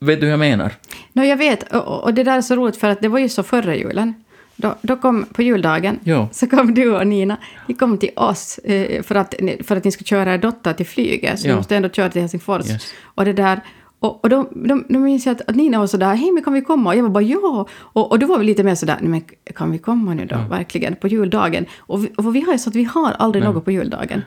Vet du hur jag menar? No, jag vet, och, och det där är så roligt för att det var ju så förra julen. Då, då kom, på juldagen, Ja. så kom du och Nina, ni kom till oss eh, för, att, för att ni skulle köra er dotter till flyget, så Ja. ni måste ändå köra till Helsingfors. Yes. Och det där, och, och då, då, då minns jag att, att Nina var sådär, hej men kan vi komma? Och jag var bara ja. Och, och då var vi lite mer sådär, nej men kan vi komma nu då, verkligen, på juldagen? Och vi, och vi har ju så att vi har aldrig något på juldagen.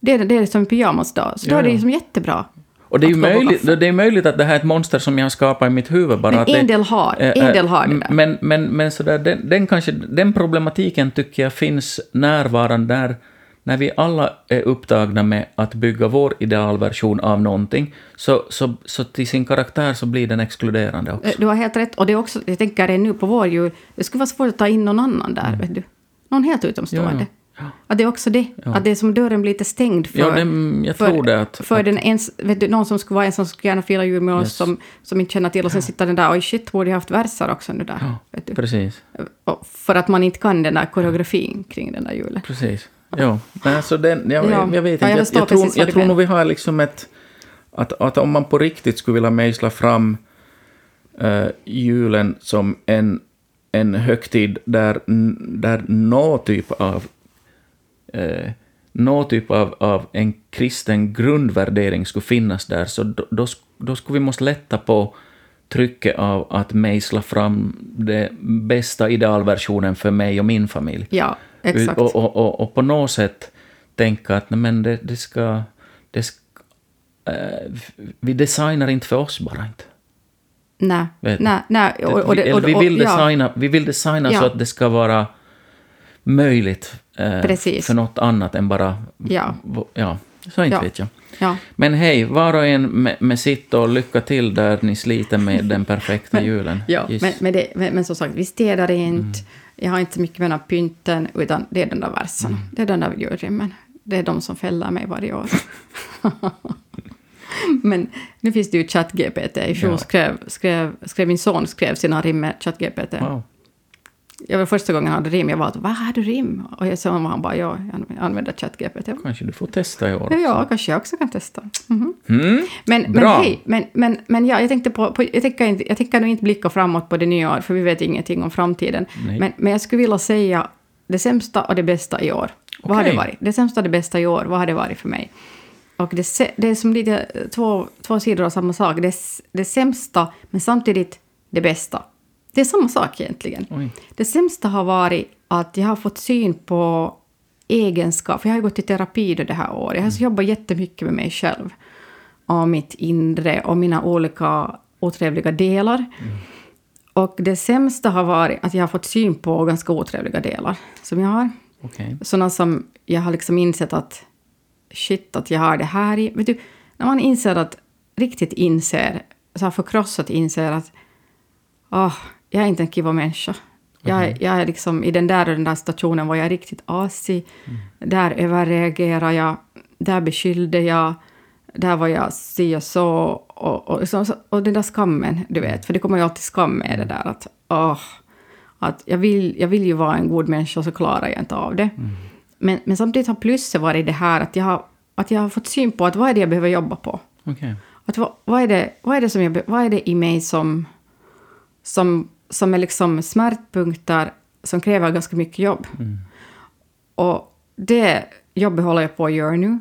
Det är, det är som pyjamasdag, så då Ja, är det ja. ju som jättebra. Och det är, ju möjligt, det är möjligt att det här är ett monster som jag har skapat i mitt huvud. Bara Men att en det, del har- eh, en eh, del har det där. Men, men, men sådär, den, den, kanske, den problematiken tycker jag finns närvarande där när vi alla är upptagna med att bygga vår idealversion av någonting, så, så, så till sin karaktär så blir den exkluderande också. Eh, Du har helt rätt. Och det är också, jag tänker nu på vår jul, det skulle vara svårt att ta in någon annan där, vet du. Någon helt utomstående. Mm. Ja, Att det är också det, att det är som dörren blir lite stängd för... Ja, det- jag för, tror det att- För att- den ens, vet du, någon som skulle vara en som skulle gärna fira jul med oss, Yes. som, som inte känner till, och sen sitter den där, oj shit, borde jag haft verser också nu där. Ja, vet du. Precis. Och för att man inte kan den där koreografin kring den där julen. Precis. Ja, nej, så den, jag, Ja. jag vet Ja, inte. jag jag, jag, tror, jag tror nog vi har liksom ett... Att, att om man på riktigt skulle vilja mejsla fram eh, julen som en, en högtid där, där någon typ av eh, någon typ av, av en kristen grundvärdering skulle finnas där, så då, då, då skulle vi måste lätta på trycket av att mejsla fram den bästa idealversionen för mig och min familj. Ja, exakt. Och, och, och, och på något sätt tänka att nej, men det, det ska... Det ska eh, vi designar inte för oss bara inte. Nej, nej, nej. Och, och, det- och, vi, vill ja, designa, vi vill designa Ja. så att det ska vara möjligt eh, för något annat än bara... Ja. ja så inte Ja. vet jag. ja. Men hej, var och en med, med sitt och lycka till där ni sliter med den perfekta julen. Ja, men, men, det, men, men som sagt, vi städar inte. Jag har inte mycket med den pynten, utan det är den där versen. Mm. Det är den där julrimmen. Det är de som fäller mig varje år. men nu finns det ju ChatGPT. I fjol Ja. skrev, skrev, skrev min son skrev sina rim med ChatGPT. Wow. Jag var första gången jag hade rim. Jag var att, vad har du rim? Och jag sa, han bara, ja, jag använder ChatGPT. Kanske du får testa i år också. ja, kanske jag också kan testa. Mhm. Mm? Men, men Bra. hej, men, men, men ja, jag tänkte på, på jag, tänker inte, jag tänker nog inte blicka framåt på det nya år, för vi vet ingenting om framtiden. Nej. Men, men jag skulle vilja säga det sämsta och det bästa i år. Vad har det varit? Det sämsta och det bästa i år, vad har det varit för mig? Och det, det är som lite två, två sidor av samma sak. Det, det sämsta, men samtidigt det bästa. Det är samma sak egentligen. Oj. Det sämsta har varit att jag har fått syn på egenskap. För jag har gått i terapi det här året. Jag har jobbat jättemycket med mig själv. Och mitt inre och mina olika otrevliga delar. Och det sämsta har varit att jag har fått syn på ganska otrevliga delar som jag har. Okej. Sådana som jag har liksom insett att shit, att jag har det här i. Vet du, när man inser att, riktigt inser, så här förkrossat inser att ah, jag är inte en kiva människa. Jag, är- jag är liksom i den där och den där stationen var jag riktigt asig. Där överreagerar jag. Där beskyllde jag. Där var jag si och så. Och, och, så- och den där skammen, du vet. För det kommer ju alltid skam med det där. Att, åh, att jag, vill, jag vill ju vara en god människa och så klarar jag inte av det. Men, men samtidigt har plusset varit det här att jag, har, att jag har fått syn på att vad är det jag behöver jobba på. Okej. Att vad, vad, är det, vad, är det som jag, vad är det i mig som, som, som är liksom smärtpunkter som kräver ganska mycket jobb? Och det jobbet håller jag på att göra nu.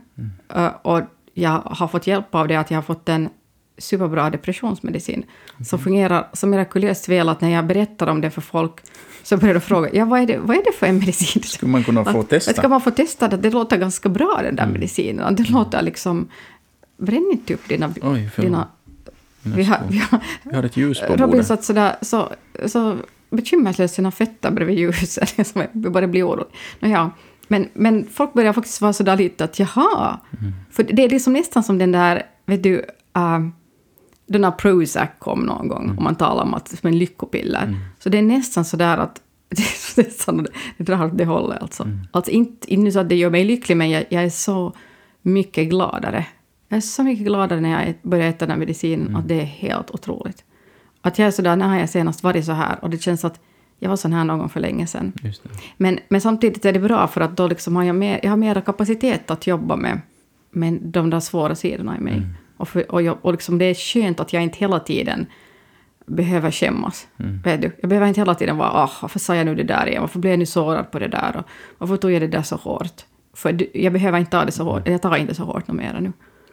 Uh, och jag har fått hjälp av det att jag har fått en superbra depressionsmedicin som fungerar så mirakulöst väl att när jag berättar om det för folk så börjar de fråga ja, vad, är det, vad är det för en medicin? Skulle man kunna få testa? Ska man få testa det? Det låter ganska bra den där medicinen. Det låter liksom... Bränn inte upp dina... Oj, dina vi har, skor. vi har, Vi har ett ljus på Robin bordet. satt sådär, så, så bekymmerslöst sina fötter bredvid ljuset. som jag började bli orolig. Nåja, men, men folk börjar faktiskt vara sådär lite att jaha. Mm. För det är liksom nästan som den där, vet du, uh, den där Prozac kom någon gång, Mm. om man talar om att som en lyckopiller. Så det är nästan sådär att det, är nästan, det drar åt det hållet alltså. Mm. Alltså inte, inte så att det gör mig lycklig, men jag, jag är så mycket gladare. Jag är så mycket gladare när jag börjar äta den här medicinen, Mm. att det är helt otroligt. Att jag är sådär, när har jag senast varit så här? Och det känns att jag var sån här någon gång för länge sedan. Men, men samtidigt är det bra för att då liksom har jag, mer, jag har mera kapacitet att jobba med, med de där svåra sidorna i mig. Och, för, och, jag, och liksom det är skönt att jag inte hela tiden behöver skämmas. Vet du? Jag behöver inte hela tiden vara ah, varför sa jag nu det där igen? Varför blev jag nu sårad på det där? Och varför tog jag det där så hårt? För jag behöver inte ta det så hårt. Jag tar inte så hårt något mera nu.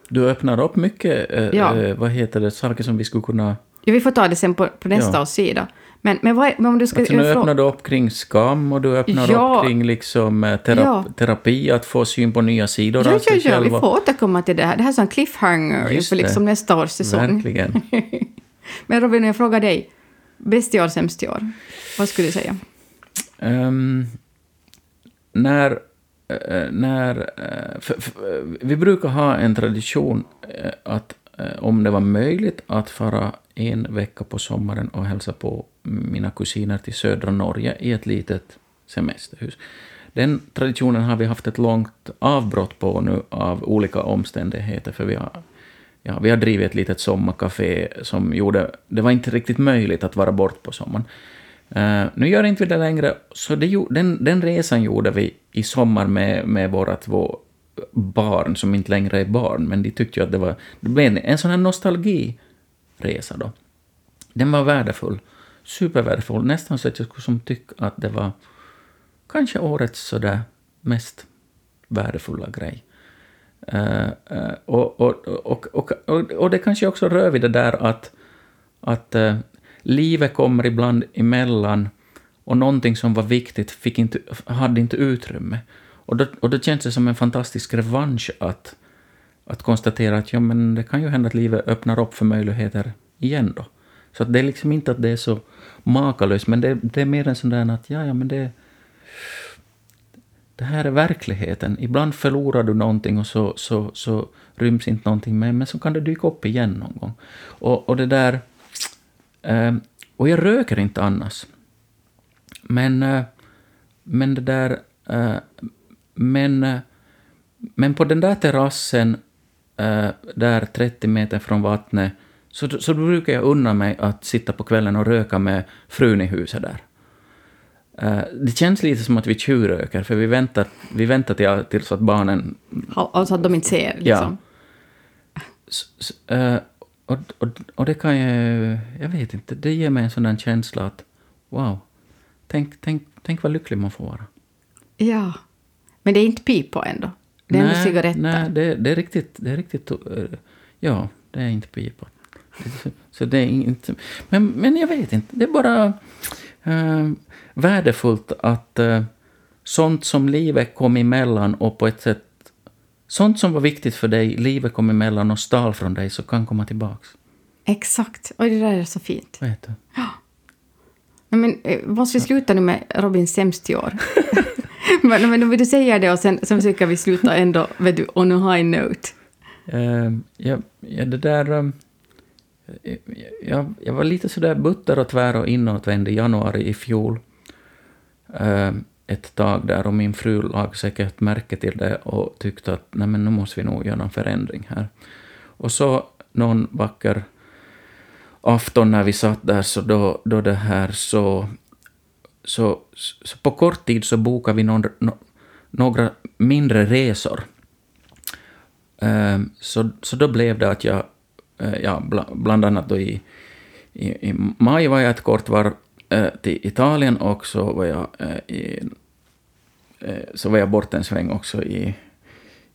Du öppnar upp mycket, eh, Ja. eh, vad heter det, saker som vi skulle kunna... Ja, vi får ta det sen på, på nästa Ja. sida. Men, men, vad, men om du ska... Alltså nu öppnar du upp kring skam och du öppnar Ja. upp kring liksom eh, tera Ja. terapi, att få syn på nya sidor Ja, av sig ja, ja, vi själv. får återkomma till det här. Det här är en cliffhanger Just inför det. liksom nästa års säsong. Verkligen. Men Robin, jag frågar dig. Bäst i år, sämst i år? Vad skulle du säga? Ehm, när... Eh, eh, när eh, för, för, vi brukar ha en tradition att om det var möjligt att fara en vecka på sommaren och hälsa på mina kusiner till södra Norge i ett litet semesterhus. Den traditionen har vi haft ett långt avbrott på nu av olika omständigheter, för vi har, ja, vi har drivit ett litet sommarkafé som gjorde... Det var inte riktigt möjligt att vara bort på sommaren. Uh, nu gör inte vi det längre, så det, den, den resan gjorde vi i sommar med, med våra två barn, som inte längre är barn, men de tyckte ju att det var... Det blev en, sån här nostalgiresa då. Den var värdefull. Supervärdefull. Nästan så att jag skulle som tycka att det var kanske årets sådär mest värdefulla grej. Eh, eh, och, och, och, och, och, och det kanske också rör vid det där att, att livet kommer ibland emellan och någonting som var viktigt fick inte, hade inte utrymme. Och då, och då känns det som en fantastisk revansch att, att konstatera att ja, men det kan ju hända att livet öppnar upp för möjligheter igen då. Så att det är liksom inte att det är så makalöst, men det, det är mer en sån där att ja, ja, men det, det här är verkligheten. Ibland förlorar du någonting och så, så, så ryms inte någonting med, men så kan det dyka upp igen någon gång. Och, och det där... Eh, och jag röker inte annars. Men, eh, men det där... Eh, men, eh, men på den där terrassen, där 30 meter från vattnet, så, så brukar jag unna mig att sitta på kvällen och röka med frun i huset där. Det känns lite som att vi tjurröker, för vi väntar, vi väntar till, tills att barnen... Alltså att de inte ser, liksom. Ja. S, s, uh, och, och, och det kan jag... Jag vet inte, det ger mig en sån där känsla att wow, tänk, tänk, tänk vad lycklig man får vara. Ja. Men det är inte pipa ändå? Det är nej, ändå cigaretter? Nej, det, det, är riktigt... Det är riktigt uh, ja, det är inte pipa. Så det är inte... Men, men jag vet inte, det är bara uh, värdefullt att uh, sånt som livet kom emellan och på ett sätt... Sånt som var viktigt för dig, livet kom emellan och stal från dig, så kan komma tillbaks. Exakt. Och det där är så fint. Vet du? Ja. Men, eh, måste vi sluta nu med Robins sämst i år? men, men du säger det och sen, sen försöker vi sluta ändå vet du, on a high note. Uh, ja, ja, det där... Um, jag, jag var lite sådär butter och tvär och inåtvänd i januari i fjol. Uh, ett tag där och min fru lag säkert märke till det och tyckte att nej men nu måste vi nog göra en förändring här. Och så någon vacker afton när vi satt där så då, då det här så, så, så på kort tid så bokade vi någon, no, några mindre resor. Ehm, så, så då blev det att jag eh, ja, bland annat då i, i, i maj var jag ett kort varv Eh, till Italien och så var jag, eh, i, eh, så var jag bort en sväng också i,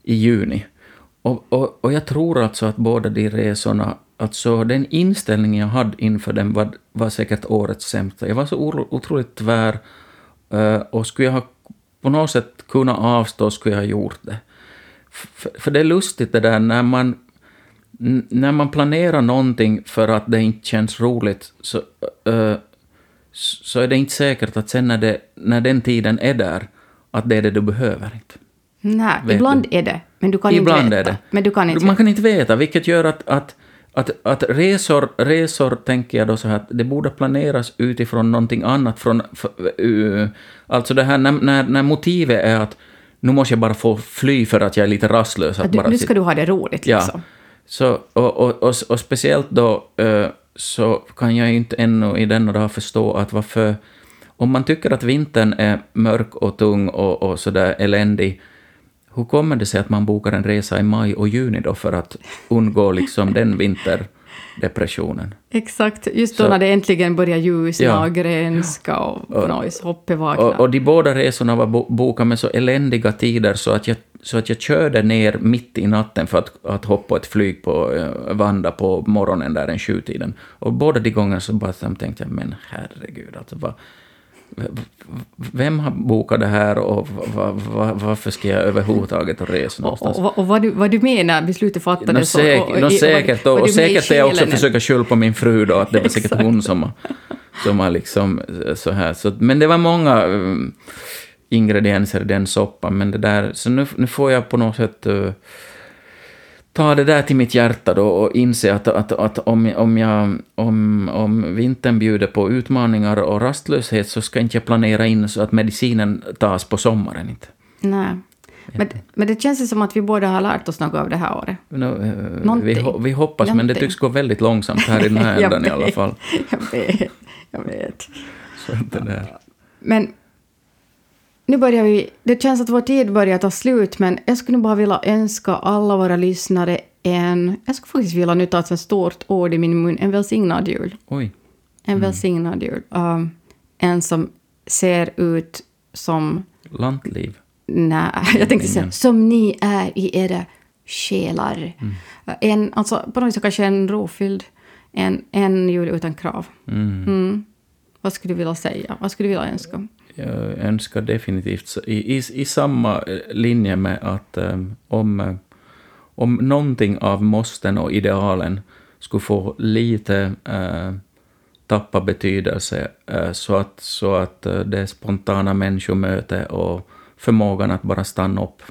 i juni. Och, och, och jag tror alltså att båda de resorna, alltså den inställningen jag hade inför dem var, var säkert årets sämsta. Jag var så otroligt tvär och skulle jag ha på något sätt kunnat avstå skulle jag ha gjort det. För, för det är lustigt det där när man när man planerar någonting för att det inte känns roligt så, så är det inte säkert att sen när, det, när den tiden är där, att det är det du behöver. Inte. Nej, Vet ibland du? är det, men du kan ibland inte veta. Är det. Men du kan inte man kan inte veta, vilket gör att, att, att, att resor, resor, tänker jag då så här, att det borde planeras utifrån någonting annat. Från, för, uh, alltså det här när, när, när motivet är att nu måste jag bara få fly för att jag är lite rastlös. Att du, bara nu ska du ha det roligt ja. Så, och, och, och, och speciellt då uh, så kan jag inte ännu i denna dag förstå att varför... Om man tycker att vintern är mörk och tung och, och sådär eländig, hur kommer det sig att man bokar en resa i maj och juni då för att undgå liksom den vinterdepressionen? Exakt, just då så, när det äntligen börjar ljusna ja, och grönska och, och, och hoppet vaknar. Och, och de båda resorna var bokade med så eländiga tider så att jag så att jag körde ner mitt i natten för att, att hoppa ett flyg på uh, Vanda på morgonen där en sjutiden. Och båda de gångerna så bara tänkte jag, men herregud, alltså vad, vem har bokat det här och varför ska jag överhuvudtaget resa någonstans? Och, och, och vad, du, vad du menar, beslutet fattades... No, säk, och, och, no, säkert, och, och säkert är jag också försöka skylla på min fru då, att det var säkert hon som, som har liksom så här. Så, men det var många um, ingredienser i den soppan, men det där, så nu, nu får jag på något sätt uh, ta det där till mitt hjärta då och inse att, att, att om, om, jag, om, om vintern bjuder på utmaningar och rastlöshet så ska inte jag planera in så att medicinen tas på sommaren. Inte. Nej. Men, men det känns som att vi båda har lärt oss något av det här året. No, uh, vi, vi hoppas, Någonting. men det tycks gå väldigt långsamt här i den här ändan i alla fall. Jag vet, jag vet. Så det där. Men nu börjar vi, det känns att vår tid börjar ta slut, men jag skulle bara vilja önska alla våra lyssnare en... Jag skulle faktiskt vilja nu ta ett stort ord i min mun, en välsignad jul. Oj. En mm. välsignad jul. Um, en som ser ut som... Lantliv? Nej, jag tänkte säga som ni är i era själar. Mm. En, alltså, på något vis kanske en rofylld En, en jul utan krav. Mm. Mm. Vad skulle du vilja säga? Vad skulle du vilja önska? Jag önskar definitivt i, i, i samma eh, linje med att eh, om, eh, om någonting av måsten och idealen skulle få lite eh, tappa betydelse eh, så att, så att eh, det spontana människomöte och förmågan att bara stanna upp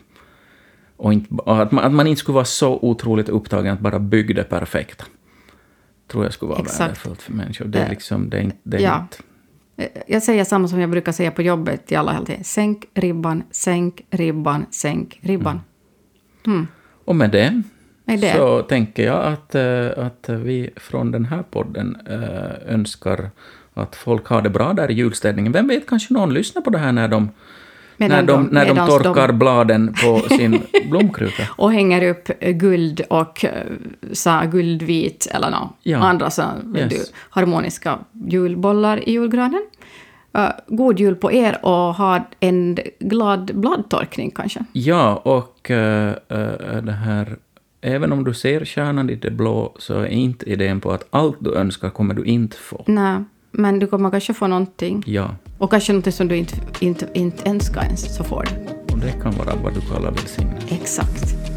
och inte, och att, man, att man inte skulle vara så otroligt upptagen att bara bygga det perfekta. Tror jag skulle vara Exakt. värdefullt för människor. Det är liksom, det är inte... Det är ja. inte Jag säger samma som jag brukar säga på jobbet till alla tiden. Sänk ribban, sänk ribban, sänk ribban. Mm. Och med det, Med det. så tänker jag att, eh, att vi från den här podden eh, önskar att folk har det bra där i julstädningen. Vem vet, kanske någon lyssnar på det här när de, Medan när de, när de torkar de- bladen på sin blomkruka. Och hänger upp guld och eh, så guldvit eller nå, Ja. andra så, Yes. du, harmoniska julbollar i julgranen. Eh, god jul på er och ha en glad bladtorkning kanske. Ja, och eh, eh, det här... Även om du ser stjärnan i det blå så är inte idén på att allt du önskar kommer du inte få. Nej, men du kommer kanske få någonting. Ja, Och kanske någonting som du inte, inte, inte önskar ens, så får du. och det kan vara vad du kallar välsignelse. Exakt.